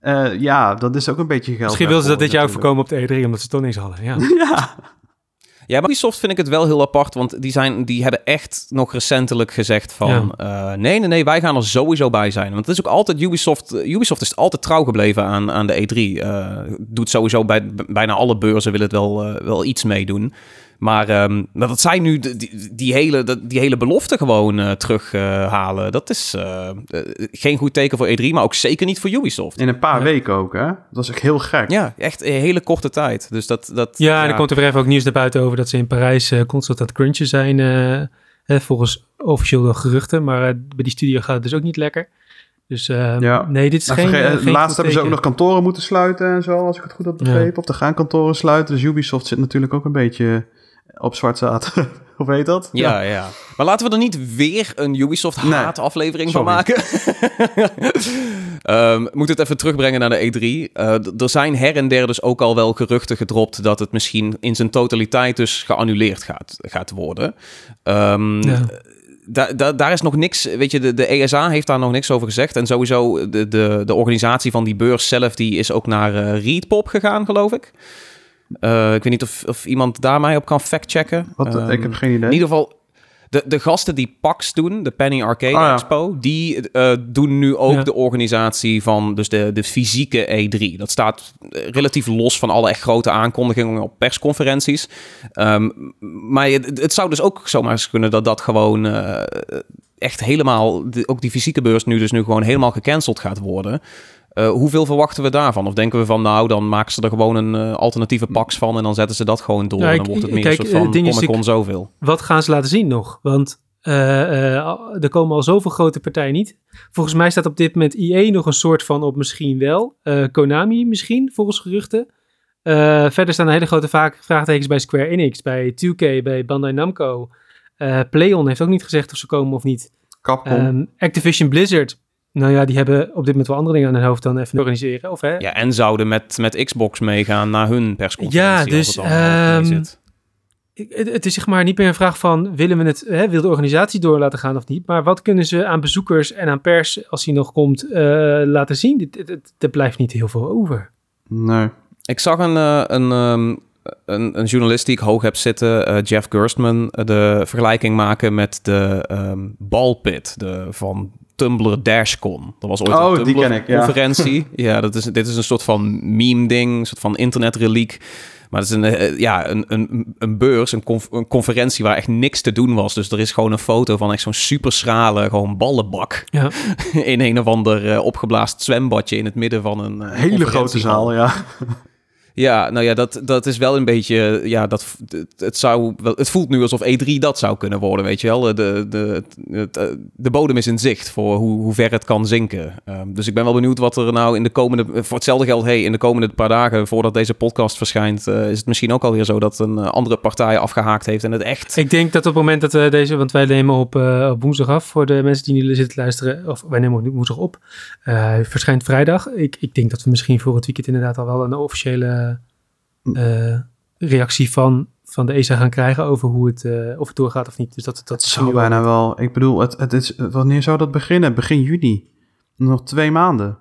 Ja. eh, ja, dat is ook een beetje geld. Misschien wilden ze dat dit jaar ook voorkomen op de E3, omdat ze toch niks hadden. Ja. [laughs] Ja. Ja, maar Ubisoft vind ik het wel heel apart, want die, zijn, die hebben echt nog recentelijk gezegd van... eh, nee, nee, nee, wij gaan er sowieso bij zijn. Want het is ook altijd Ubisoft... eh, Ubisoft is altijd trouw gebleven aan, aan de E3. Eh, doet sowieso bij bijna alle beurzen wil het wel, wel iets meedoen. Maar ehm, maar dat zij nu die, die, hele, dat- die hele belofte gewoon eh, terughalen... dat is eh, eh, geen goed teken voor E3, maar ook zeker niet voor Ubisoft. In een paar Ja. weken ook, hè? Dat was echt heel gek. Ja, echt een hele korte tijd. Dus dat... dat Ja, en er komt er weer even ook nieuws naar buiten over dat ze in Parijs constant aan het crunchen zijn. eh, hè, volgens officieel geruchten, maar bij die studio gaat het dus ook niet lekker. Dus Ja. nee, dit is Nou, geen, vergeet- geen laatst goed hebben ze ook nog kantoren moeten sluiten en zo, als ik het goed heb begrepen. Of er gaan kantoren sluiten. Dus Ubisoft zit natuurlijk ook een beetje op zwart zaad. [laughs] Hoe heet dat? Ja, ja. Maar laten we er niet weer een Ubisoft haat aflevering van maken. [laughs] Ehm moet het even terugbrengen naar de E3. Eh, er zijn her en der dus ook al wel geruchten gedropt dat het misschien in zijn totaliteit dus geannuleerd gaat, gaat worden. Ehm, Ja. da- da- daar is nog niks, weet je, de, de ESA heeft daar nog niks over gezegd. En sowieso de, de, de organisatie van die beurs zelf, die is ook naar eh Readpop gegaan, geloof ik. Eh, ik weet niet of, of iemand daar mij op kan factchecken. Wat, Ehm, ik heb geen idee. in ieder geval, de, de gasten die PAX doen, de Penny Arcade ja. Expo, die eh, doen nu ook Ja. de organisatie van dus de, de fysieke E3. Dat staat eh, relatief los van alle echt grote aankondigingen op persconferenties. Ehm, maar het, het zou dus ook zomaar eens kunnen dat dat gewoon eh, echt helemaal, de- ook die fysieke beurs nu dus nu gewoon helemaal gecanceld gaat worden. Eh, hoeveel verwachten we daarvan? Of denken we van, nou, dan maken ze er gewoon een eh, alternatieve PAX van en dan zetten ze dat gewoon door. Ja, en dan wordt het meer kijk, een soort van Comic-Con zoveel. Wat gaan ze laten zien nog? Want eh, eh, er komen al zoveel grote partijen niet. Volgens mij staat op dit moment IE nog een soort van op misschien wel. Eh, Konami misschien, volgens geruchten. Eh, verder staan er hele grote vaak vraagtekens bij Square Enix, bij 2K, bij Bandai Namco. Eh Playon heeft ook niet gezegd of ze komen of niet. Capcom. Ehm, Activision Blizzard. Nou ja, die hebben op dit moment wel andere dingen aan hun hoofd dan even organiseren. Of, hè? Ja, en zouden met, met Xbox meegaan naar hun persconferentie. Ja, dus, het ehm. Ik- Het, het is zeg maar niet meer een vraag van willen we het, hè, wil de organisatie door laten gaan of niet, maar wat kunnen ze aan bezoekers en aan pers, als die nog komt, eh, laten zien? Er blijft niet heel veel over. nee. Ik zag een, eh, een, ehm, een, een journalist die ik hoog heb zitten, eh, Jeff Gerstmann, eh, de vergelijking maken met de ehm balpit de, van Tumblr Dashcon. Dat was ooit Oh, een die Tumblr ken ik, ja. conferentie. [laughs] ja, dat is, dit is een soort van meme-ding, een soort van internetreliek. Maar het is een, eh, ja, een, een, een beurs, een, conf- een conferentie waar echt niks te doen was. Dus er is gewoon een foto van echt zo'n super schrale, gewoon ballenbak. Ja. [laughs] In een of ander eh, opgeblazen zwembadje in het midden van een eh, Hele grote zaal, ja. [laughs] Ja, nou ja, dat, dat is wel een beetje. Ja, dat, het, zou, het voelt nu alsof E3 dat zou kunnen worden, weet je wel. De, de, het, eh, de bodem is in zicht voor hoe, hoe ver het kan zinken. Ehm, dus ik ben wel benieuwd wat er nou in de komende. Voor hetzelfde geld, hey, in de komende paar dagen voordat deze podcast verschijnt, eh, is het misschien ook alweer zo dat een eh, andere partij afgehaakt heeft en het echt. Ik denk dat op het moment dat we deze, want wij nemen op, eh, op woensdag af voor de mensen die nu zitten te luisteren, of wij nemen op woensdag op, Eh, hij verschijnt vrijdag. Ik, ik denk dat we misschien voor het weekend inderdaad al wel een officiële eh, reactie van, van de ESA gaan krijgen over hoe het, eh, of het doorgaat of niet. Dus dat, dat zou bijna wel. Ik bedoel, het, het is, wanneer zou dat beginnen? Begin juni. Nog twee maanden.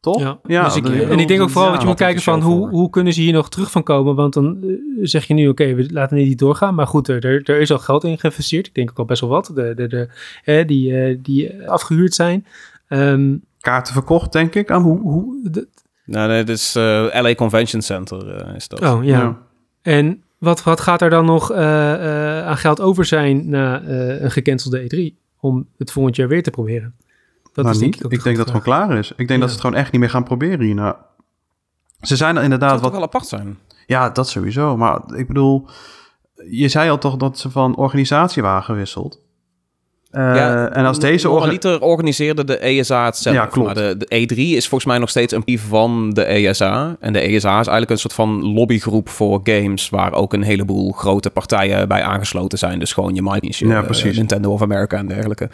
Toch? Ja, dus ik, en ik denk ook vooral ja, dat je moet kijken van hoe, voor? hoe kunnen ze hier nog terug van komen. Want dan eh, zeg je nu, oké, we laten niet doorgaan. Maar goed, er, er, er is al geld in geïnvesteerd. Ik denk ook al best wel wat. De, de, de, hè, die, eh, die afgehuurd zijn. Ehm, Kaarten verkocht, denk ik. Aan hoe, hoe, de- Nou, nee, dit is eh, LA Convention Center, eh, is dat. oh ja. En wat, wat gaat er dan nog eh, eh, aan geld over zijn na eh, een gecancelde E3? Om het volgend jaar weer te proberen. Dat Nou, is niet. ik de denk dat het gewoon klaar is. Ik denk Ja. dat ze het gewoon echt niet meer gaan proberen hierna. Ze zijn er Dat inderdaad zou toch wat... wel apart zijn. Ja, dat sowieso. Maar ik bedoel... Je zei al toch dat ze van organisatie waren gewisseld. Eh, Ja, en als deze... orga- Normaliter organiseerde de ESA het zelf. Ja, klopt. Maar de, de E3 is volgens mij nog steeds een pief van de ESA. En de ESA is eigenlijk een soort van lobbygroep voor games... waar ook een heleboel grote partijen bij aangesloten zijn. Dus gewoon je Ja, precies. Nintendo of America en dergelijke.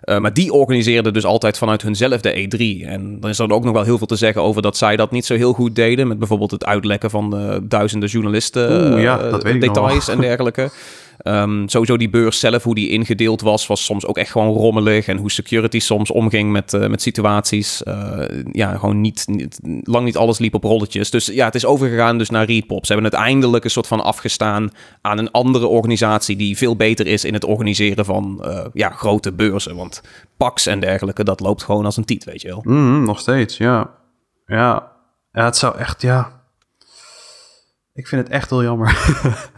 Eh, maar die organiseerden dus altijd vanuit hunzelfde E3. En dan is er ook nog wel heel veel te zeggen over dat zij dat niet zo heel goed deden. Met bijvoorbeeld het uitlekken van de duizenden journalisten. Oeh, ja, eh, dat weet ik nog Details en dergelijke. [laughs] Ehm, sowieso die beurs zelf, hoe die ingedeeld was, was soms ook echt gewoon rommelig. En hoe security soms omging met, eh, met situaties. Eh, ja, gewoon niet, lang niet alles liep op rolletjes. Dus ja, het is overgegaan dus naar Readpop. Ze hebben het eindelijk een soort van afgestaan aan een andere organisatie die veel beter is in het organiseren van eh, ja, grote beurzen. Want PAX en dergelijke, dat loopt gewoon als een tiet, weet je wel. Mhm, nog steeds, ja. ja. Ja, het zou echt, ja... Ik vind het echt heel jammer. [laughs]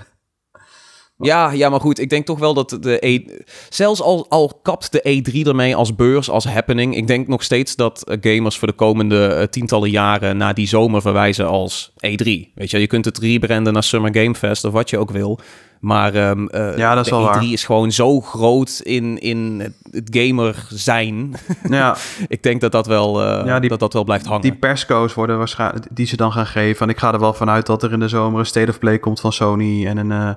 Ja, ja, maar goed, ik denk toch wel dat de E... Zelfs al, al kapt de E3 ermee als beurs, als happening... ik denk nog steeds dat eh, gamers voor de komende eh, tientallen jaren... naar die zomer verwijzen als E3. Weet je, je kunt het rebranden naar Summer Game Fest of wat je ook wil... Maar ehm, eh, Ja, dat is de wel E3 waar. is gewoon zo groot in, in het, gamer zijn. ja, [laughs] ik denk dat dat wel, Ja, die- dat dat wel blijft hangen. die persco's worden waarschijnlijk... die ze dan gaan geven. En ik ga er wel vanuit dat er in de zomer een State of Play komt van Sony... en een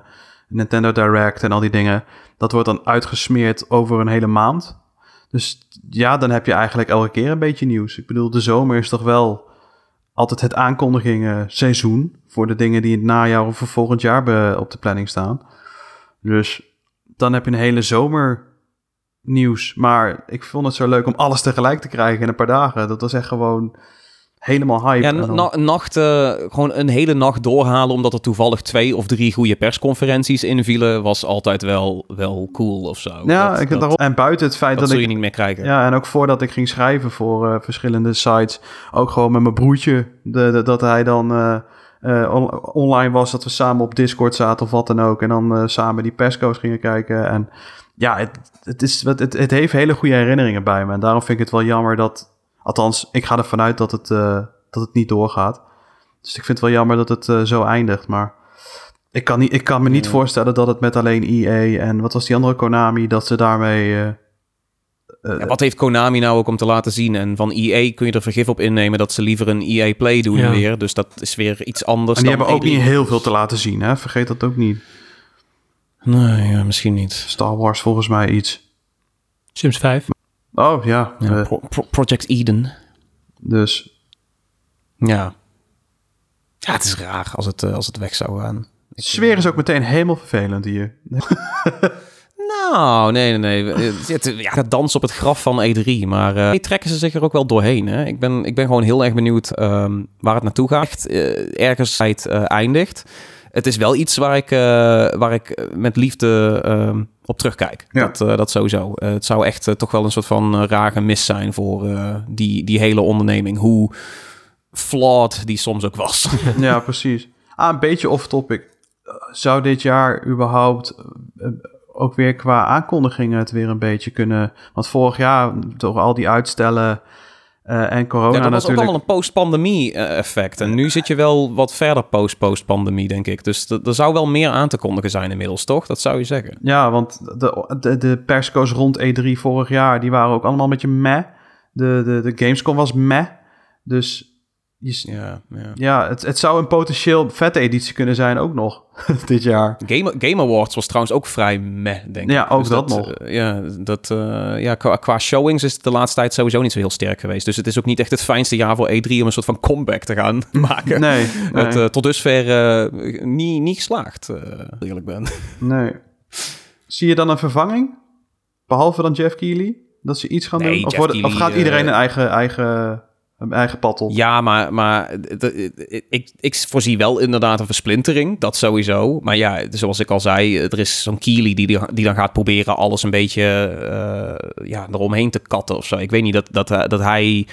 Nintendo Direct en al die dingen. Dat wordt dan uitgesmeerd over een hele maand. Dus ja, dan heb je eigenlijk elke keer een beetje nieuws. Ik bedoel, de zomer is toch wel altijd het aankondigingen seizoen... voor de dingen die in het najaar of voor volgend jaar op de planning staan. Dus dan heb je een hele zomer nieuws. Maar ik vond het zo leuk om alles tegelijk te krijgen in een paar dagen. Dat was echt gewoon helemaal hype. Ja, En na, nacht, gewoon een hele nacht doorhalen... omdat er toevallig twee of drie goede persconferenties invielen... was altijd wel, wel cool of zo. ja, dat, ik, dat, daarom, en buiten het feit dat dat, ik... je niet meer krijgen. Ja, en ook voordat ik ging schrijven voor eh, verschillende sites, ook gewoon met mijn broertje, de, de- dat hij dan eh, eh, on- online was, dat we samen op Discord zaten of wat dan ook, en dan samen die persco's gingen kijken. En ja, het, het, is, het, het heeft hele goede herinneringen bij me. En daarom vind ik het wel jammer dat, althans, ik ga ervan uit dat het, eh, dat het niet doorgaat. Dus ik vind het wel jammer dat het eh, zo eindigt, maar... Ik kan, niet, ik kan me niet Ja. voorstellen dat het met alleen EA en wat was die andere Konami, dat ze daarmee... eh, Ja, wat heeft Konami nou ook om te laten zien? En van EA kun je er vergif op innemen dat ze liever een EA Play doen Ja. weer. Dus dat is weer iets anders En die dan hebben ook E3. niet heel veel te laten zien, hè? Vergeet dat ook niet. Nee, ja, misschien niet. Star Wars volgens mij iets. Sims 5. Oh ja, Ja, eh, Pro- Pro- Project Eden. dus Ja. Ja, het is raar als het, eh, als het weg zou gaan. de sfeer is ook meteen helemaal vervelend hier. [laughs] Nou, nee, nee, nee. Het- Ja, het dans op het graf van E3. Maar eh trekken ze zich er ook wel doorheen. Hè? Ik, ben, ik ben gewoon heel erg benieuwd ehm, waar het naartoe gaat. Echt, eh, ergens eh, eindigt. Het is wel iets waar ik, eh, waar ik met liefde ehm, op terugkijk. Ja. Dat, eh, dat sowieso. Eh, het zou echt toch wel een soort van rare mis zijn voor die, die hele onderneming. Hoe flawed die soms ook was. [laughs] Ja, precies. Ah, een beetje off-topic. Zou dit jaar überhaupt ook weer qua aankondigingen het weer een beetje kunnen... Want vorig jaar, door al die uitstellen eh, en corona Ja, dat was ook natuurlijk... allemaal een post-pandemie eh, effect. En nu zit je wel wat verder post-post-pandemie, denk ik. Dus er zou wel meer aan te kondigen zijn inmiddels, toch? Dat zou je zeggen. Ja, want de, de, de persco's rond E3 vorig jaar, die waren ook allemaal een beetje meh. De, de, de Gamescom was meh. Dus je, Ja, ja. ja, het, het zou een potentieel vette editie kunnen zijn ook nog [laughs] dit jaar. Game, Game Awards was trouwens ook vrij meh, denk ik. Ja, ook dat nog. eh, ja, dat, eh, ja qua, qua showings is het de laatste tijd sowieso niet zo heel sterk geweest. Dus het is ook niet echt het fijnste jaar voor E3 om een soort van comeback te gaan [laughs] maken. Nee, nee, Het, eh, tot dusver niet, niet geslaagd, eerlijk ben. nee. Zie je dan een vervanging? Behalve dan Jeff Keighley? Dat ze iets gaan Nee, doen? Of, wordt- of gaat iedereen een eigen, eigen, eigen pad? Ja, maar, maar ik, ik voorzie wel inderdaad een versplintering. Dat sowieso. Maar ja, zoals ik al zei, er is zo'n Keely die, die dan gaat proberen alles een beetje eh, ja, eromheen te katten of zo. Ik weet niet dat, dat, dat hij...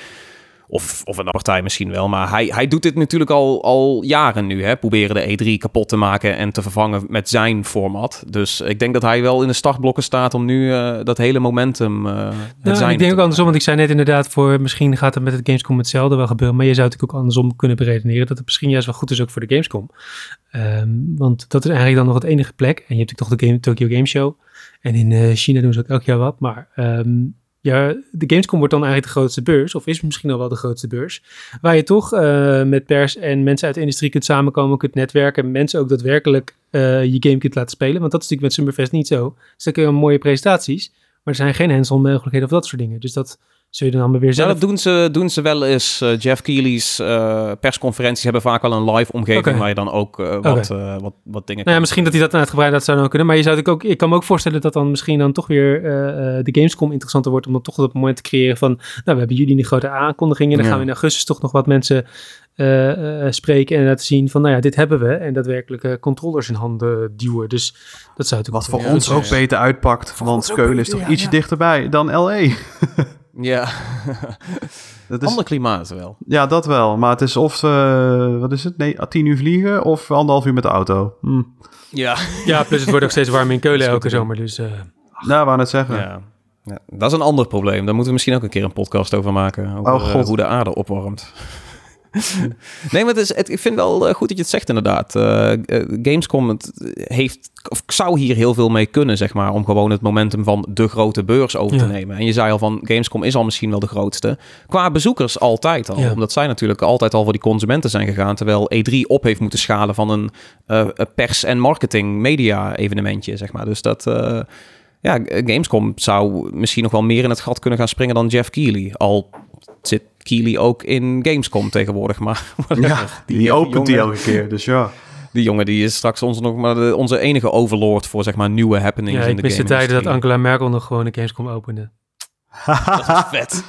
Of, of een partij misschien wel. Maar hij, hij doet dit natuurlijk al, al jaren nu. Hè? Proberen de E3 kapot te maken en te vervangen met zijn format. Dus ik denk dat hij wel in de startblokken staat om nu eh, dat hele momentum uh, Nou, zijn ik denk ook andersom, want ik zei net inderdaad voor misschien gaat het met het Gamescom hetzelfde wel gebeuren, maar je zou het ook andersom kunnen beredeneren dat het misschien juist wel goed is ook voor de Gamescom. Um, want dat is eigenlijk dan nog het enige plek. En je hebt natuurlijk toch de Game, Tokyo Game Show. En in uh, China doen ze ook elk jaar wat. Maar um, ja, de Gamescom wordt dan eigenlijk de grootste beurs, of is misschien al wel de grootste beurs, waar je toch uh, met pers en mensen uit de industrie kunt samenkomen, kunt netwerken, en mensen ook daadwerkelijk uh, je game kunt laten spelen. Want dat is natuurlijk met Summerfest niet zo. Dus dan kun je mooie presentaties, maar er zijn geen hands-on mogelijkheden of dat soort dingen. Dus dat zul je dan weer zelf... Ja, dat doen ze, doen ze wel eens. Uh, Jeff Keely's uh, persconferenties hebben vaak wel een live omgeving okay. waar je dan ook uh, wat, okay. wat, wat dingen... Nou ja, misschien dat hij dat uitgebreid dat zou dan kunnen. Maar je zou het ook, ik kan me ook voorstellen dat dan misschien dan toch weer uh, de Gamescom interessanter wordt. Om dan toch op het moment te creëren van, nou we hebben jullie een grote aankondigingen. Dan ja. gaan we in augustus toch nog wat mensen uh, spreken en laten zien van, nou ja, dit hebben we. En daadwerkelijk controllers in handen duwen. Dus dat zou het Wat voor ons ook beter uitpakt. Voor want Keulen is toch ietsje dichterbij dan L.A. [laughs] Ja, [laughs] dat is... ander klimaat wel. Ja, dat wel. Maar het is of, uh, wat is het? Nee, tien uur vliegen of anderhalf uur met de auto. Hm. Ja. ja, plus het wordt ook steeds warm in Keulen [laughs] elke zomer. Dus, uh... Nou, wou net zeggen. Ja. ja. dat is een ander probleem. Daar moeten we misschien ook een keer een podcast over maken. Over oh, God. Uh, hoe de aarde opwarmt. [laughs] nee, maar het is, het, ik vind wel goed dat je het zegt inderdaad. Uh, Gamescom het heeft, of zou hier heel veel mee kunnen, zeg maar, om gewoon het momentum van de grote beurs over ja. te nemen. En je zei al van, Gamescom is al misschien wel de grootste. Qua bezoekers altijd al, ja. omdat zij natuurlijk altijd al voor die consumenten zijn gegaan, terwijl E3 op heeft moeten schalen van een uh, pers- en marketing-media evenementje, zeg maar. Dus dat... Uh, ja, Gamescom zou misschien nog wel meer in het gat kunnen gaan springen dan Jeff Keighley. Al zit Keely ook in Gamescom tegenwoordig, maar... [laughs] Ja, die, die opent die elke keer, dus ja. Die jongen die is straks onze, nog maar de, onze enige overlord voor zeg maar nieuwe happenings ja, in de game. Ik mis de tijden dat Angela Merkel nog gewoon een Gamescom opende. [laughs] [laughs] dat was vet.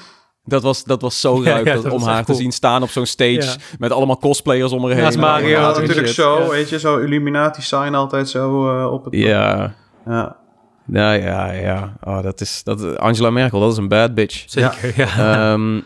Dat was, dat was zo ruik ja, ja, om haar cool. te zien staan op zo'n stage ja. met allemaal cosplayers om haar heen. Ja, Mario natuurlijk shit. zo, weet je, zo Illuminati sign altijd zo uh, op het... Ja. Ja. Nou ja, ja. Oh, dat is, dat, Angela Merkel, dat is een bad bitch. Zeker, ja. Um,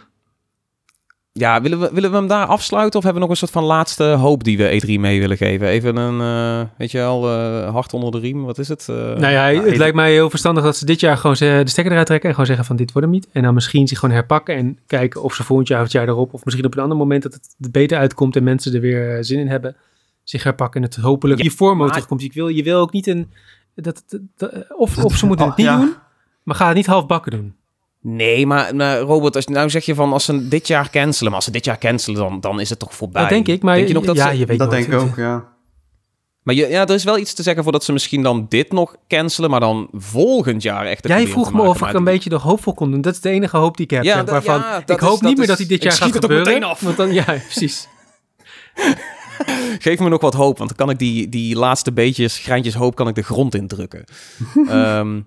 ja, willen we, willen we hem daar afsluiten of hebben we nog een soort van laatste hoop die we E3 mee willen geven? Even een, uh, weet je wel, uh, hart onder de riem, wat is het? Uh, nou ja, het nou, lijkt mij heel verstandig dat ze dit jaar gewoon de stekker eruit trekken en gewoon zeggen van dit wordt hem niet. En dan misschien zich gewoon herpakken en kijken of ze volgend jaar of het jaar erop, of misschien op een ander moment dat het er beter uitkomt en mensen er weer zin in hebben, zich herpakken en het hopelijk ja, je vorm terugkomt. Je wil, je wil ook niet een, dat, dat, dat of, of ze [laughs] moeten het niet ja. doen, maar ga het niet half bakken doen. Nee, maar, maar Robert, als, nou zeg je van als ze dit jaar cancelen, maar als ze dit jaar cancelen, dan, dan is het toch voorbij. Dat denk ik, maar denk je nog dat ja, ze, je weet dat denk ik ook, ja. Maar je, ja, er is wel iets te zeggen voor dat ze misschien dan dit nog cancelen, maar dan volgend jaar echt. Jij vroeg me of ik een beetje nog hoopvol kon doen. Dat is de enige hoop die ik heb. Ja, zeg, waarvan ja, ik hoop is, niet meer is, dat hij dit jaar gaat gebeuren. Af. Want dan, ja, [laughs] precies. Geef me nog wat hoop, want dan kan ik die, die laatste beetjes, greintjes hoop, kan ik de grond indrukken. [laughs] [laughs] um,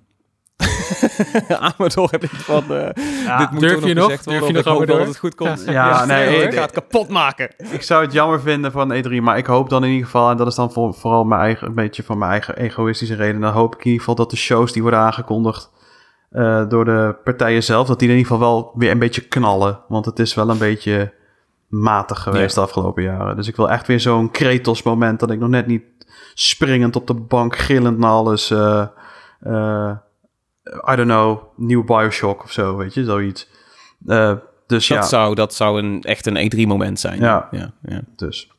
Amador heb ik van... eh, Ja, dit moet durf je nog? gezegd Durf je nog ik hoop wel Amador? dat het goed komt. Ja, nee, ik ik- ga het kapot maken. Ik zou het jammer vinden van E3, maar ik hoop dan in ieder geval, en dat is dan voor, vooral mijn eigen, een beetje van mijn eigen egoïstische reden, dan hoop ik in ieder geval dat de shows die worden aangekondigd eh, door de partijen zelf, dat die in ieder geval wel weer een beetje knallen. Want het is wel een beetje matig geweest Ja. de afgelopen jaren. Dus ik wil echt weer zo'n Kratos moment dat ik nog net niet springend op de bank, gillend naar alles, eh, eh, I don't know, nieuw Bioshock of zo, weet je, zoiets. Eh, dus Dat, ja, zou, dat zou een, echt een E3-moment zijn. Ja. ja, ja. dus.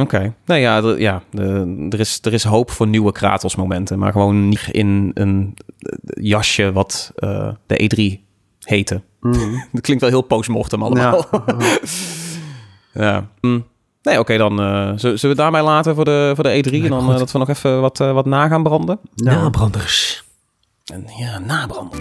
Oké. Nou ja, er- ja de- er, is, er is hoop voor nieuwe Kratos-momenten. Maar gewoon niet in een jasje wat de E3 heette. Mhm. [laughs] Dat klinkt wel heel postmortem allemaal. Ja. [laughs] Ja. Nee, oké, dan eh, zullen zullen we het daarbij laten voor de, voor de E3. En dan eh, dat we nog even wat, eh, wat na gaan branden. Ja. Nabranders. En ja, nabranden.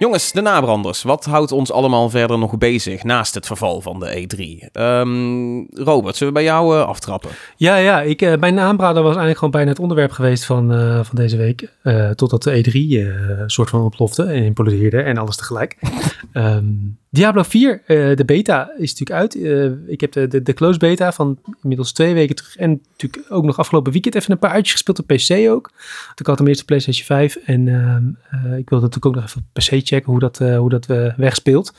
Jongens, de nabranders. Wat houdt ons allemaal verder nog bezig naast het verval van de E3? Ehm, Robert, zullen we bij jou eh, aftrappen? Ja, ja. Ik, eh, mijn aanbrader was eigenlijk gewoon bijna het onderwerp geweest van, eh, van deze week. Totdat de E3 eh, een soort van oplofte en implodeerde en alles tegelijk. [laughs] Ehm, Diablo 4, eh, de beta is natuurlijk uit. Eh, ik heb de, de, de close beta van inmiddels twee weken terug. En natuurlijk ook nog afgelopen weekend even een paar uitjes gespeeld op PC ook. Want ik had hem eerst op PlayStation 5. En ehm, eh, ik wilde natuurlijk ook nog even op PC checken hoe dat, hoe dat wegspeelt.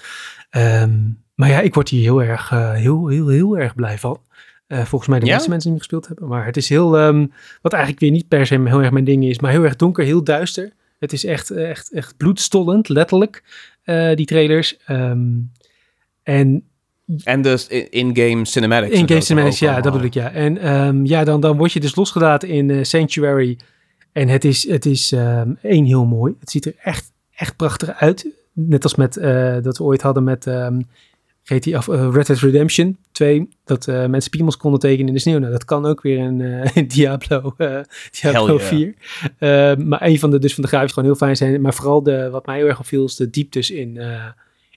Ehm, maar ja, ik word hier heel erg, heel, heel, heel erg blij van. Volgens mij de Ja? meeste mensen die hem gespeeld hebben. Maar het is heel, ehm, wat eigenlijk weer niet per se heel erg mijn ding is, maar heel erg donker, heel duister. Het is echt, echt, echt bloedstollend, letterlijk, eh, die trailers. Ehm, en En dus in- in-game cinematics. in-game cinematics, ja, dat bedoel ik, ja. En ehm, ja, dan, dan word je dus losgelaten in eh, Sanctuary. En het is, het is ehm, één heel mooi. Het ziet er echt, echt prachtig uit. Net als met, eh, dat we ooit hadden met GTA, of, eh, Red Dead Redemption 2. Dat eh, mensen piemels konden tekenen in de sneeuw. Nou, dat kan ook weer in, eh, [laughs] in Diablo, eh Diablo yeah. 4. Eh, maar een van de, dus van de grafisch gewoon heel fijn zijn. Maar vooral de, wat mij heel erg opviel is de dieptes in,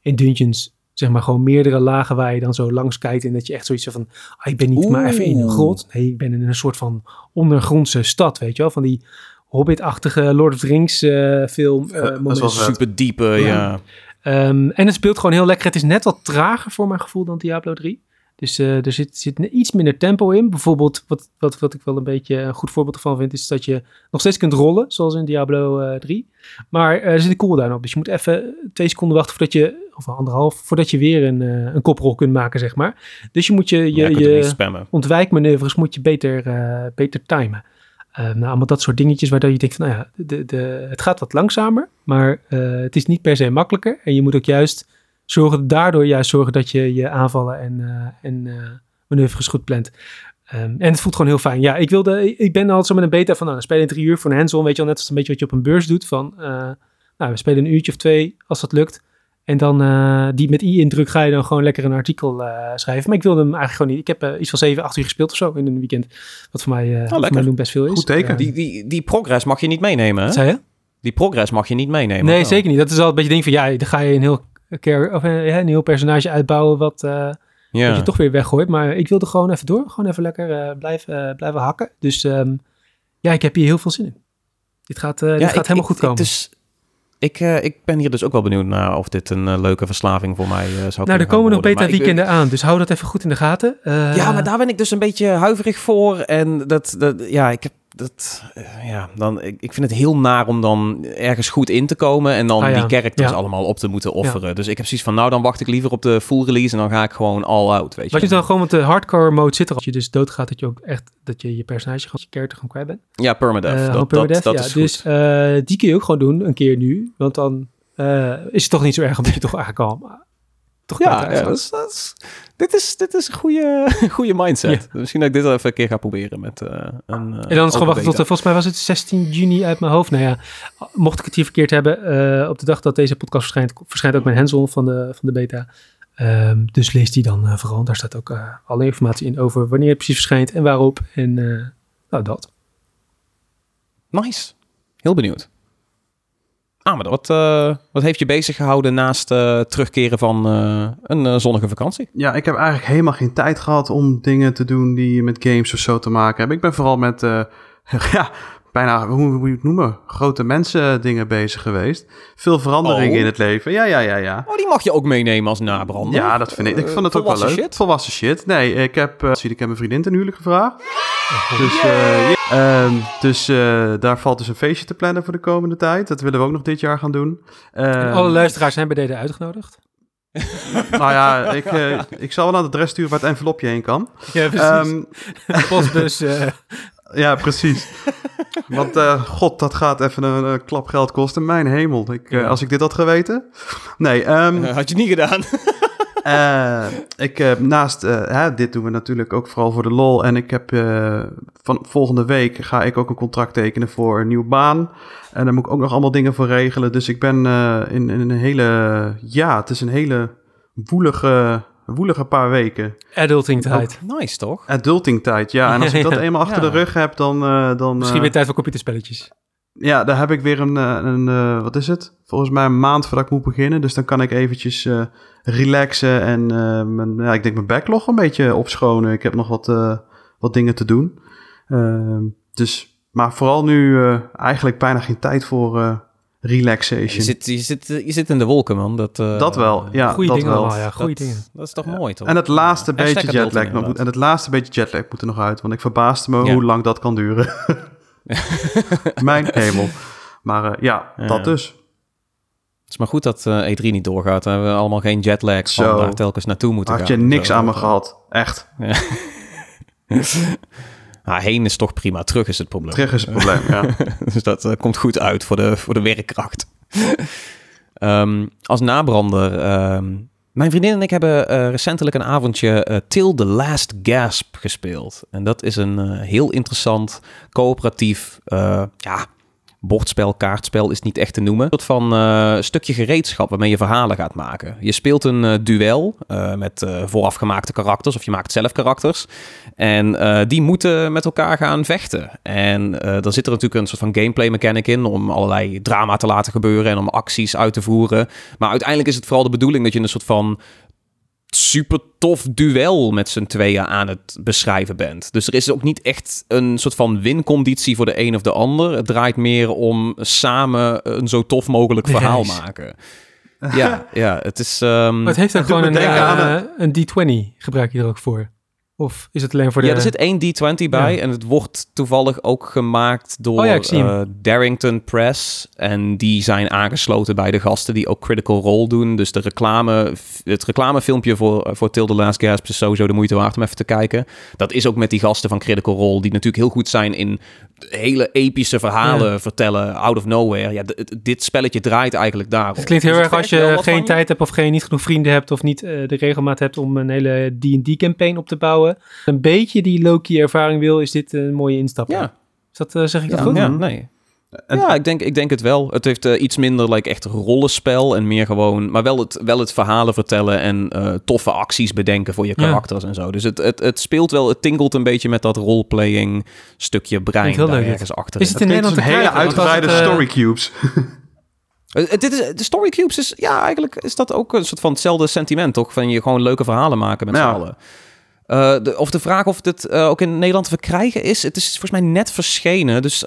in dungeons. Zeg maar gewoon meerdere lagen waar je dan zo langs kijkt. En dat je echt zoiets van, ah, ik ben niet maar even in een grot. Nee, ik ben in een soort van ondergrondse stad, weet je wel. Van die Hobbit-achtige Lord of the Rings film. eh, dat vet. Super diepe, ja. Ehm, en het speelt gewoon heel lekker. Het is net wat trager voor mijn gevoel dan Diablo 3. Dus eh, er zit, zit iets minder tempo in. Bijvoorbeeld, wat, wat, wat ik wel een beetje een goed voorbeeld ervan vind, is dat je nog steeds kunt rollen, zoals in Diablo eh 3. Maar eh, er zit een cooldown op. Dus je moet even twee seconden wachten voordat je, of anderhalf, voordat je weer een, eh, een koprol kunt maken, zeg maar. Dus je moet je, Je, je, ontwijkmanoeuvres moet je beter, eh, beter timen. Eh, nou, allemaal dat soort dingetjes waardoor je denkt van, nou ja, de, de, het gaat wat langzamer, maar eh, het is niet per se makkelijker. En je moet ook juist zorgen, daardoor juist zorgen dat je je aanvallen en, eh, en eh, manoeuvres goed plant. Ehm, en het voelt gewoon heel fijn. Ja, ik, wilde, ik ben altijd zo met een beta van, nou, je in drie uur voor een hands-on, weet je wel, net als een beetje wat je op een beurs doet. Van, nou, we spelen een uurtje of twee, als dat lukt. En dan eh, die met i-indruk ga je dan gewoon lekker een artikel eh, schrijven. Maar ik wilde hem eigenlijk gewoon niet. Ik heb eh, iets van 7, 8 uur gespeeld of zo in een weekend. Wat voor mij, eh voor mij doen best veel is. Goed teken. Die, die, die progress mag je niet meenemen, hè? zei je? Die progress mag je niet meenemen. Nee, zeker niet. Dat is al een beetje ding van ja, dan ga je een heel, keer, of, ja, een heel personage uitbouwen wat, eh, je toch weer weggooit. Maar ik wilde gewoon even door. Gewoon even lekker eh, blijven, blijven hakken. Dus ehm, ja, ik heb hier heel veel zin in. Dit gaat, eh, dit Ja, gaat ik- helemaal ik- goed komen. Ik, dus, ik, eh, ik ben hier dus ook wel benieuwd naar of dit een eh, leuke verslaving voor mij eh, zou nou, kunnen er gaan komen nog worden. beta Maar ik, eh, weekenden aan. Dus hou dat even goed in de gaten. Ja, maar daar ben ik dus een beetje huiverig voor. En dat, dat ja, ik heb dat, eh, ja, dan, ik, ik vind het heel naar om dan ergens goed in te komen en dan Ah, ja. die characters Ja. allemaal op te moeten offeren. Dus ik heb zoiets van, nou dan wacht ik liever op de full release en dan ga ik gewoon all out, weet je. Wat je dan gewoon, want de hardcore mode zit er als je dus doodgaat, dat je ook echt, dat je je personage, gewoon je character gewoon kwijt bent. Ja, permadeath. Eh, dat, dat, is dus eh, die kun je ook gewoon doen, een keer nu. Want dan is het toch niet zo erg, omdat je toch eigenlijk al toch Ja, ja dat is, dat is- dit, is, dit is een goede, [laughs] goede mindset. Misschien dat ik dit wel even een keer ga proberen met eh, een eh, En dan is gewoon wachten tot, eh, volgens mij was het 16 juni uit mijn hoofd. Nou ja, mocht ik het hier verkeerd hebben, op de dag dat deze podcast verschijnt, verschijnt ook mijn hands-on van de, van de beta. Ehm, dus lees die dan vooral. Daar staat ook alle informatie in over wanneer het precies verschijnt en waarop. En nou, dat. Nice. Heel benieuwd. Ah, maar wat, eh, wat heeft je bezig gehouden naast eh, terugkeren van eh, een zonnige vakantie? Ja, ik heb eigenlijk helemaal geen tijd gehad om dingen te doen die met games of zo te maken hebben. Ik ben vooral met, [laughs] ja, bijna, hoe hoe moet je het noemen, grote mensen dingen bezig geweest. Veel veranderingen Oh. in het leven. Ja, ja, ja, ja. Oh, die mag je ook meenemen als nabrander. Ja, dat vind ik. Ik vond het ook wel leuk. volwassen shit. Volwassen shit. Nee, ik heb, eh, zie, ik heb mijn vriendin ten huwelijk gevraagd. Dus, eh. Ehm, dus eh, daar valt dus een feestje te plannen voor de komende tijd. Dat willen we ook nog dit jaar gaan doen. En Ehm, alle luisteraars zijn bij deze uitgenodigd. [laughs] Nou ja, ik, eh, ik zal wel naar het adres sturen waar het envelopje heen kan. Ja, Ehm, [laughs] Postbus. eh, ja, precies. [laughs] Want eh, god, dat gaat even een, een klap geld kosten. Mijn hemel. Ik, eh. Als ik dit had geweten. Nee, Eh, had je niet gedaan. [laughs] Ik heb naast hè, dit doen we natuurlijk ook vooral voor de lol. En ik heb van volgende week ga ik ook een contract tekenen voor een nieuwe baan. En daar moet ik ook nog allemaal dingen voor regelen. Dus ik ben in, in een hele. Ja, het is een hele woelige, woelige paar weken. adulting tijd. nice, toch? Adulting tijd, ja. En als ik [laughs] dat eenmaal achter Ja. de rug heb, dan. eh, dan Misschien eh, weer tijd voor computerspelletjes. ja, daar heb ik weer een, eh, een eh, wat is het? Volgens mij een maand voordat ik moet beginnen. Dus dan kan ik eventjes eh, relaxen en eh, mijn, ja, ik denk mijn backlog een beetje opschonen. Ik heb nog wat, eh, wat dingen te doen. Ehm, dus, maar vooral nu eh, eigenlijk bijna geen tijd voor relaxation. Je zit, je, zit, je zit in de wolken, man. Dat, eh, dat wel, ja, Goeie dat dingen wel. allemaal, ja. dat- Goeie dingen. Dat is toch mooi, toch? En het laatste Ja. Beetje jetlag nog moet, en het laatste beetje jetlag moet er nog uit, want ik verbaasde me Ja. hoe lang dat kan duren. [laughs] Mijn hemel. Maar eh, ja, Ja. dat dus. Het is maar goed dat eh, E3 niet doorgaat. Dan hebben we allemaal geen jetlag van daar telkens naartoe moeten Had gaan. je niks Zo. aan me gehad. Echt. [laughs] Nou, heen is toch prima. Terug is het probleem. Terug is het probleem, ja. [laughs] dus dat eh, komt goed uit voor de, voor de werkkracht. [laughs] Ehm, als nabrander. ehm, mijn vriendin en ik hebben eh, recentelijk een avondje eh, Till the Last Gasp gespeeld. En dat is een heel interessant, coöperatief, ja, bordspel, kaartspel is niet echt te noemen. Een soort van eh, stukje gereedschap waarmee je verhalen gaat maken. Je speelt een eh, duel eh, met voorafgemaakte karakters of je maakt zelf karakters. En die moeten met elkaar gaan vechten. En dan zit er natuurlijk een soort van gameplay mechanic in om allerlei drama te laten gebeuren en om acties uit te voeren. Maar uiteindelijk is het vooral de bedoeling dat je een soort van super tof duel met z'n tweeën aan het beschrijven bent. Dus er is ook niet echt een soort van winconditie voor de een of de ander. Het draait meer om samen een zo tof mogelijk verhaal maken. Ja, ja, het is... ehm, Maar het heeft doet gewoon een, eh, aan een D20. Gebruik je er ook voor? Of is het alleen voor de... Ja, er zit één D20 bij Ja. en het wordt toevallig ook gemaakt door Oh ja, ik zie hem. eh, Darrington Press. En die zijn aangesloten bij de gasten die ook Critical Role doen. Dus de reclame, het reclamefilmpje voor, voor Till the Last Gasp is sowieso de moeite waard om even te kijken. Dat is ook met die gasten van Critical Role, die natuurlijk heel goed zijn in hele epische verhalen vertellen, out of nowhere. Ja, dit spelletje draait eigenlijk daarop. Het klinkt heel erg als je geen tijd hebt of geen, niet genoeg vrienden hebt of niet eh, de regelmaat hebt om een hele D&D-campaign op te bouwen. Een beetje die Loki ervaring wil, is dit een mooie instap. Ja, Is dat, eh, zeg ik dat ja, goed? ja, nee. En- ja, ik denk, ik denk het wel. Het heeft eh, iets minder like, echt rollenspel en meer gewoon... Maar wel het, wel het verhalen vertellen en eh, toffe acties bedenken voor je Ja. karakters en zo. Dus het, het, het speelt wel, het tingelt een beetje met dat roleplaying stukje brein daar leuk, ergens achter. Is het in Nederland een hele uitgebreide eh, story cubes. [laughs] Dit is, de Story Cubes is, ja, eigenlijk is dat ook een soort van hetzelfde sentiment, toch? Van je gewoon leuke verhalen maken met Ja. z'n allen. Eh, de, of de vraag of dit eh, ook in Nederland te verkrijgen is. Het is volgens mij net verschenen. Dus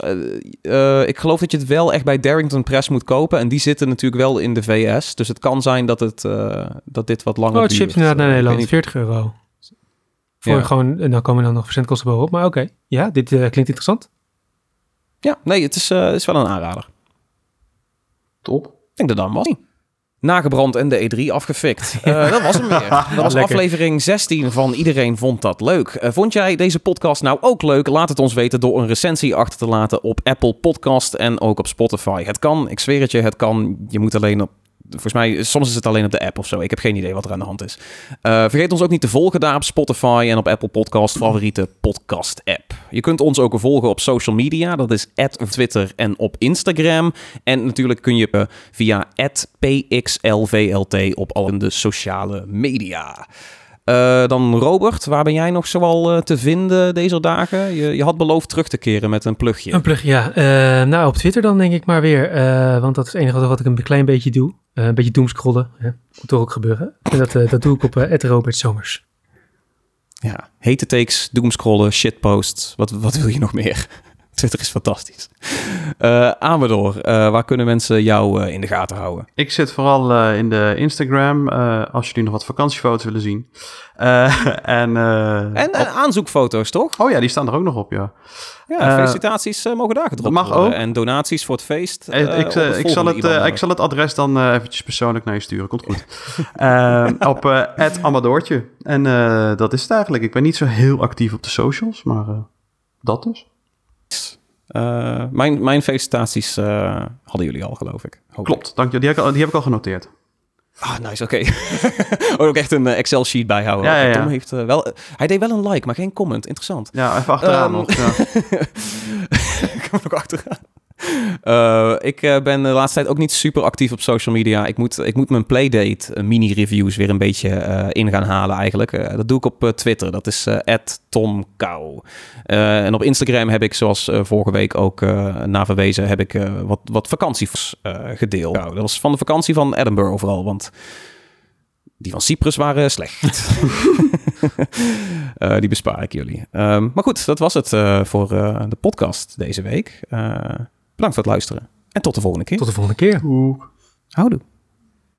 eh, ik geloof dat je het wel echt bij Darrington Press moet kopen. En die zitten natuurlijk wel in de VS. Dus het kan zijn dat, het, eh, dat dit wat langer Oh, het duurt. inderdaad naar Nederland. niet. 40 euro. Voor Ja. gewoon, en dan komen dan nog verzendkosten bovenop. Maar oké, ja, dit eh, klinkt interessant. Ja, nee, het is, eh, is wel een aanrader. Top. Ik denk dat dat hem was. Nagebrand en de E3 afgefikt. [laughs] Eh, dat was hem weer. Dat was Lekker. aflevering 16 van Iedereen Vond Dat Leuk. Eh, vond jij deze podcast nou ook leuk? Laat het ons weten door een recensie achter te laten op Apple Podcast en ook op Spotify. Het kan, ik zweer het je, het kan. Je moet alleen op... Volgens mij, soms is het alleen op de app of zo. Ik heb geen idee wat er aan de hand is. Eh, vergeet ons ook niet te volgen daar op Spotify en op Apple Podcast, favoriete podcast app. Je kunt ons ook volgen op social media. Dat is op Twitter en op Instagram. En natuurlijk kun je eh, via pxlvlt op al de sociale media. Eh, dan Robert, waar ben jij nog zoal eh, te vinden deze dagen? Je, je had beloofd terug te keren met een plugje. Een plug, ja. Eh, nou, op Twitter dan denk ik maar weer. want dat is het enige wat ik een klein beetje doe. Een beetje doomscrollen. Hè. Moet toch ook gebeuren. En dat, dat doe ik op Robert Somers. Ja, hete takes, doomscrollen, shitposts. Wat, wat wil je nog meer? Twitter is fantastisch. Uh, Amador, uh, waar kunnen mensen jou uh, in de gaten houden? Ik zit vooral in de Instagram, als jullie nog wat vakantiefoto's willen zien. [laughs] en, en, en aanzoekfoto's, toch? Oh ja, die staan er ook nog op, ja. Ja, felicitaties mogen daar gedropt mag worden. ook. En donaties voor het feest. ik, ik, ik zal het, ik zal het adres dan eventjes persoonlijk naar je sturen. Komt goed. [laughs] op het Amadoortje. En dat is het eigenlijk. Ik ben niet zo heel actief op de socials, maar dat dus. Uh, mijn, mijn felicitaties uh, hadden jullie al, geloof ik. Klopt, dank je. Die heb ik al, die heb ik al genoteerd. Ah, nice, oké. Okay. [laughs] ook echt een uh, Excel-sheet bijhouden. Ja, ja, ja. Tom heeft wel... hij deed wel een like, maar geen comment. Interessant. Ja, even achteraan um, nog. Ja. [laughs] ik kom nog achteraan. Uh, [laughs] ik uh, ben de laatste tijd ook niet super actief op social media. Ik moet, ik moet mijn Playdate uh, mini-reviews weer een beetje in gaan halen eigenlijk. dat doe ik op Twitter. Dat is @tomkou. en op Instagram heb ik, zoals vorige week ook na verwezen, heb ik wat, wat vakantiefoto's gedeeld. Nou, dat was van de vakantie van Edinburgh overal, want die van Cyprus waren slecht. [laughs] die bespaar ik jullie. Um, maar goed, dat was het voor de podcast deze week. Bedankt voor het luisteren. En tot de volgende keer. Tot de volgende keer. Oeh. Houdoe.